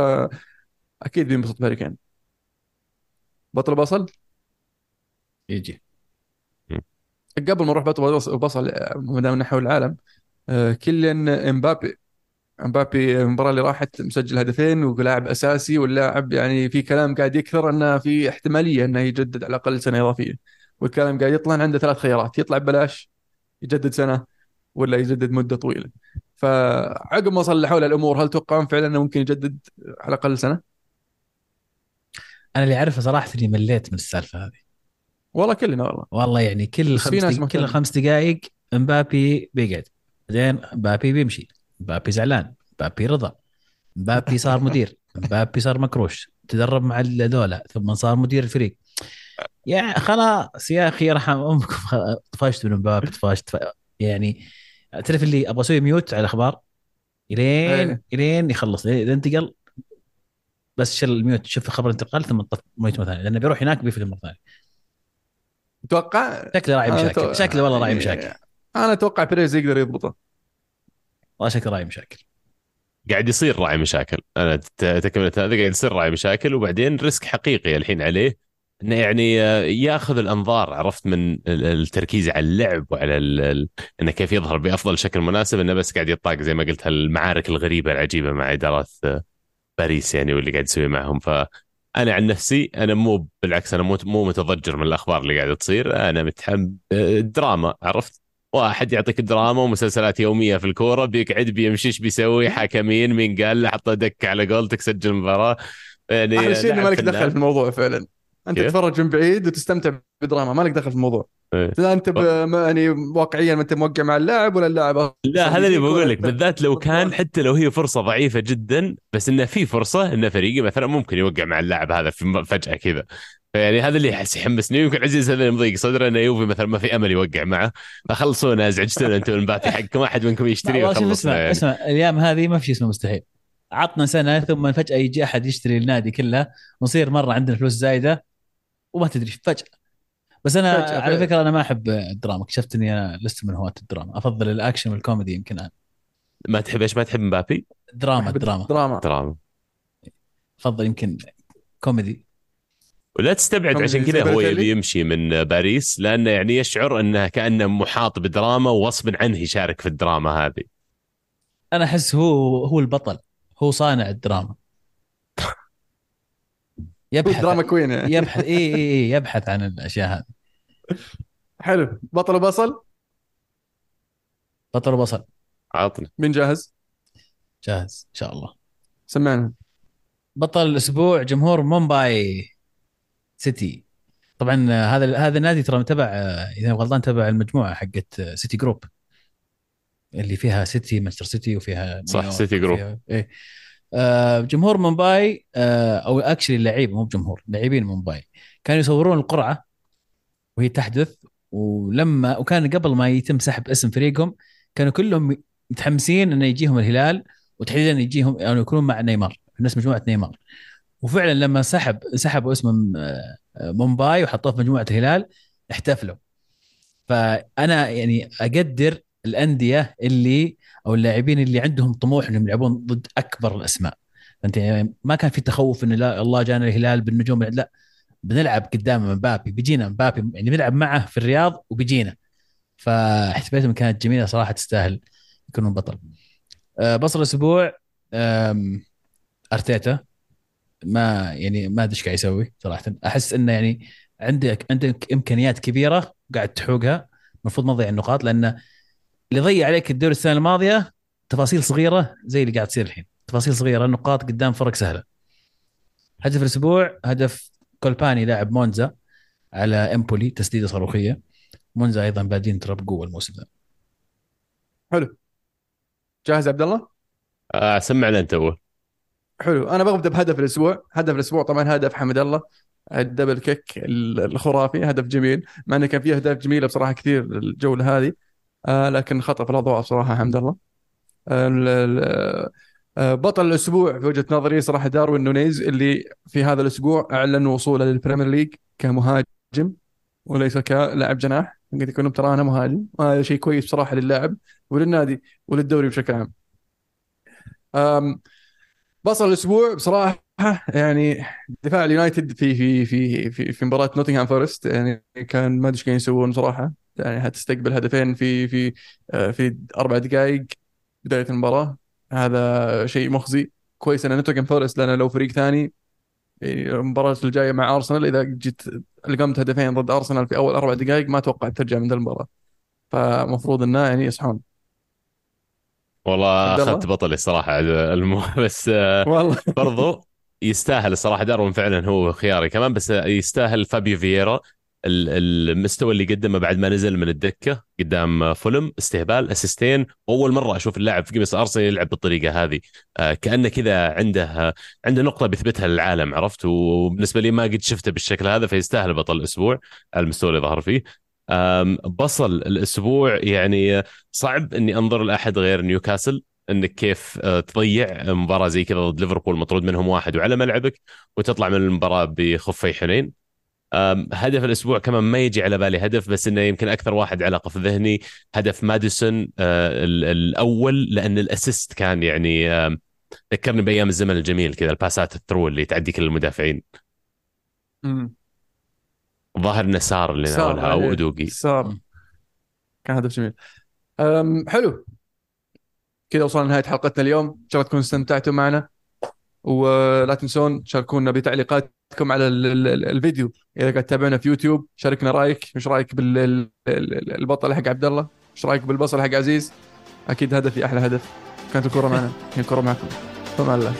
أكيد بينبسط بهاري كين بطل وبصل يجي قبل ما بطل وبصل ما دام نحو العالم آه، كيليان امبابي. امبابي المباراة اللي راحت مسجل هدفين ولاعب أساسي واللاعب يعني في كلام قاعد يكثر إنه في احتمالية إنه يجدد على الأقل سنة إضافية. والكلام قاعد يطلع عنده ثلاث خيارات يطلع ببلاش يجدد سنة ولا يجدد مدة طويلة. فعقب ما صلحوا له الأمور هل تتوقعون فعلا إنه ممكن يجدد على الأقل سنة؟ أنا اللي أعرفه صراحة إني مليت من السالفة هذه. والله كلنا والله. والله يعني كل خمس دق... كل خمس دقائق امبابي بيقعد. بعدين امبابي بيمشي. امبابي زعلان. امبابي رضا. امبابي صار مدير. امبابي صار مكروش. تدرب مع الذولا ثم صار مدير الفريق. يا خلاص يا أخي يرحم أمكم. طفشت من امبابي طفشت. يعني تعرف اللي أبغى أسوي mute على الأخبار؟ الين إيه. إلين يخلص. اذا انتقل. بس شل ال mute شوف خبر انتقال ثم mute مرة ثانية. لأنه بيروح هناك بيفهم مرة ثانية. أتوقع؟ شكله راعي مشاكل. شكله والله راعي مشاكل. أنا أتوقع بريز يقدر يضبطه. والله شكله راعي مشاكل. قاعد يصير راعي مشاكل. أنا تكمله هذا قاعد يصير راعي مشاكل وبعدين risk حقيقي الحين عليه. إنه يعني آه، ياخذ الأنظار عرفت من التركيز على اللعب وعلى إنه كيف يظهر بأفضل شكل مناسب. إنه بس قاعد يطاق زي ما قلت هالمعارك الغريبة العجيبة مع إدارات آه، باريس يعني واللي قاعد يسوي معهم. ف أنا عن نفسي أنا مو بالعكس أنا مو مو متضجر من الأخبار اللي قاعدة تصير. أنا متحمس دراما عرفت؟ واحد يعطيك دراما ومسلسلات يومية في الكورة بيقعد بيمشي إيش بيسوي؟ حكمين مين قال؟ له حطه دك على قولتك سجل مباراه يعني أحلى شيء إنه مالك دخل في الموضوع فعلا. أنت تتفرج من بعيد وتستمتع بدراما مالك دخل في الموضوع. إيه. لا أنت ب- ما- يعني واقعيا ما أنت موقع مع اللاعب ولا اللاعب لا هذا اللي بقول لك. بالذات لو كان حتى لو هي فرصة ضعيفة جدا بس إنه في فرصة ان فريقي مثلا ممكن يوقع مع اللاعب هذا في فجأة كذا. فيعني هذا اللي يحس يحمسني. يمكن عزيز هذا اللي مضيق صدره إنه يوفي مثلا ما في أمل يوقع معه. فخلصونا ازعجتونا أنتم المباتي حقكم. أحد منكم يشتري وخلصنا اسمع يعني. اسمع الأيام هذه ما في شيء اسمه مستحيل. عطنا سنة ثم فجأة يجي أحد يشتري النادي كله ونصير مرة عندنا فلوس زايدة وما تدري فجأة. بس أنا على. فكرة أنا ما أحب الدراما. اكتشفت إني أنا لست من هواة الدراما. أفضل الأكشن والكوميدي يمكن أنا. ما تحب إيش؟ ما تحب مبابي؟ دراما أحب الدراما دراما. دراما. أفضل يمكن كوميدي. ولا تستبعد عشان كذا هو؟ يبي يمشي من باريس لأنه يعني يشعر إنه كأنه محاط بدراما وغصب عنه يشارك في الدراما هذه. أنا أحس هو هو البطل. هو صانع الدراما. [LAUGHS] هو يبحث drama queen يعني. يبحث إي إي إي يبحث عن الأشياء هذه. حلو. بطل وبصل؟ بطل وبصل. عطنا مين جاهز؟ جاهز إن شاء الله. سمعنا. بطل الأسبوع جمهور مومباي سيتي. طبعا هذا هذا النادي ترى تبع إذا غلطان تبع المجموعة حقت سيتي group. اللي فيها سيتي مانشستر سيتي وفيها صح، سيتي group. إيه. آه، جمهور مومباي آه، أو actually اللعيبه مو بجمهور لاعبين مومباي. كانوا يصورون القرعة وهي تحدث ولما وكان قبل ما يتم سحب اسم فريقهم كانوا كلهم متحمسين إنه يجيهم الهلال وتحديدا يجيهم يعني يكونون مع نيمار نفس مجموعة نيمار. وفعلا لما سحب سحبوا اسم آه، مومباي وحطوه في مجموعة الهلال احتفلوا. فأنا يعني أقدر الأندية اللي أو اللاعبين اللي عندهم طموح إنهم يلعبون ضد أكبر الأسماء. فانت يعني؟ ما كان في تخوف انه لا الله جانا الهلال بالنجوم لا. بنلعب قدام مبابي بيجينا مبابي يعني بنلعب معه في الرياض وبيجينا. فاحتفالاتهم كانت جميلة صراحة تستاهل يكونون بطل. أه بصل الأسبوع أرتيتا. ما يعني ما أدري إيش قاعد يسوي صراحة. أحس إنه يعني عندك عندك إمكانيات كبيرة قاعد تحوقها. المفروض ما تضيع النقاط لأن اللي ضيع عليك الدوري السنة الماضية تفاصيل صغيرة زي اللي قاعد تصير الحين. تفاصيل صغيرة نقاط قدام فرق سهلة. هدف الأسبوع هدف كولباني لاعب مونزا على إمبولي تسديدة صاروخية. مونزا أيضا بادين ترى بقوه الموسم ذا حلو. جاهز عبد الله؟ آه سمعنا أنت اول حلو. أنا ببدا بهدف الأسبوع. هدف الأسبوع طبعا هدف حمد الله. ال double kick الخرافي. هدف جميل. مع إنه كان فيه أهداف جميلة بصراحة كثير الجولة هذه. آه لكن خطأ في الاضواء بصراحة حمد الله. ال- ال- آه، بطل الأسبوع في وجهة نظري صراحة داروين نونيز اللي في هذا الأسبوع أعلن وصوله للبريمير ليج كمهاجم وليس كلاعب جناح. قد يكون ترى أنا مهاجم. وهذا شيء كويس بصراحه للاعب وللنادي وللدوري بشكل عام. بصل الأسبوع بصراحة يعني دفاع اليونايتد في في في في, في مباراة نوتنغهام فورست. يعني كان ما أدري إيش قاعدين يسوون صراحة. يعني هتستقبل هدفين في في آه، في أربع دقائق بداية المباراة. هذا شيء مخزي. كويس إن نوتنغهام فورست لأن لو فريق ثاني يعني المباراة الجاية مع أرسنال إذا جيت لقمت هدفين ضد أرسنال في أول أربع دقائق ما أتوقع ترجع من ذا المباراة. فمفروض إنه يعني يصحون. والله؟ أخذت بطلي المو... [LAUGHS] بس آه والله. برضو يستاهل الصراحة داروين فعلا هو خياري كمان بس يستاهل فابيو فييرا المستوى اللي قدمه بعد ما نزل من الدكة قدام فولم استهبال اسيستين واول مرة أشوف اللاعب في قميص ارسنال يلعب بالطريقة هذه. آه، كأنه كذا عنده عنده نقطة بيثبتها للعالم عرفت؟ وبالنسبة لي ما قد شفته بالشكل هذا فيستاهل بطل الأسبوع على المستوى اللي ظهر فيه. بصل الأسبوع يعني صعب إني أنظر لأحد غير نيوكاسل إنك كيف آه، تضيع مباراة زي كذا ضد ليفربول مطرود منهم واحد وعلى ملعبك وتطلع من المباراة بخفي حنين. هدف الأسبوع كمان ما يجي على بالي هدف بس إنه يمكن أكثر واحد علاقه في ذهني. هدف ماديسون ال- الأول لأن ال assist كان يعني ذكرني بأيام الزمن الجميل كذا الباسات ال through اللي تعدي كل المدافعين. ظاهر إنه سار اللي سار ناولها أو عليه. ادوقي صار كان هدف جميل. حلو. كذا وصلنا لنهاية حلقتنا اليوم. إن شاء الله تكونوا استمتعتوا معنا. ولا تنسون تشاركونا بتعليقاتكم على ال- ال- ال- الفيديو. إذا قاعد تتابعونا في يوتيوب شاركنا رأيك. مش رأيك بالبطل حق عبد الله مش رأيك بالبصل حق عزيز؟ أكيد هدفي أحلى هدف. كانت الكرة معنا. هي الكرة معكم. الله.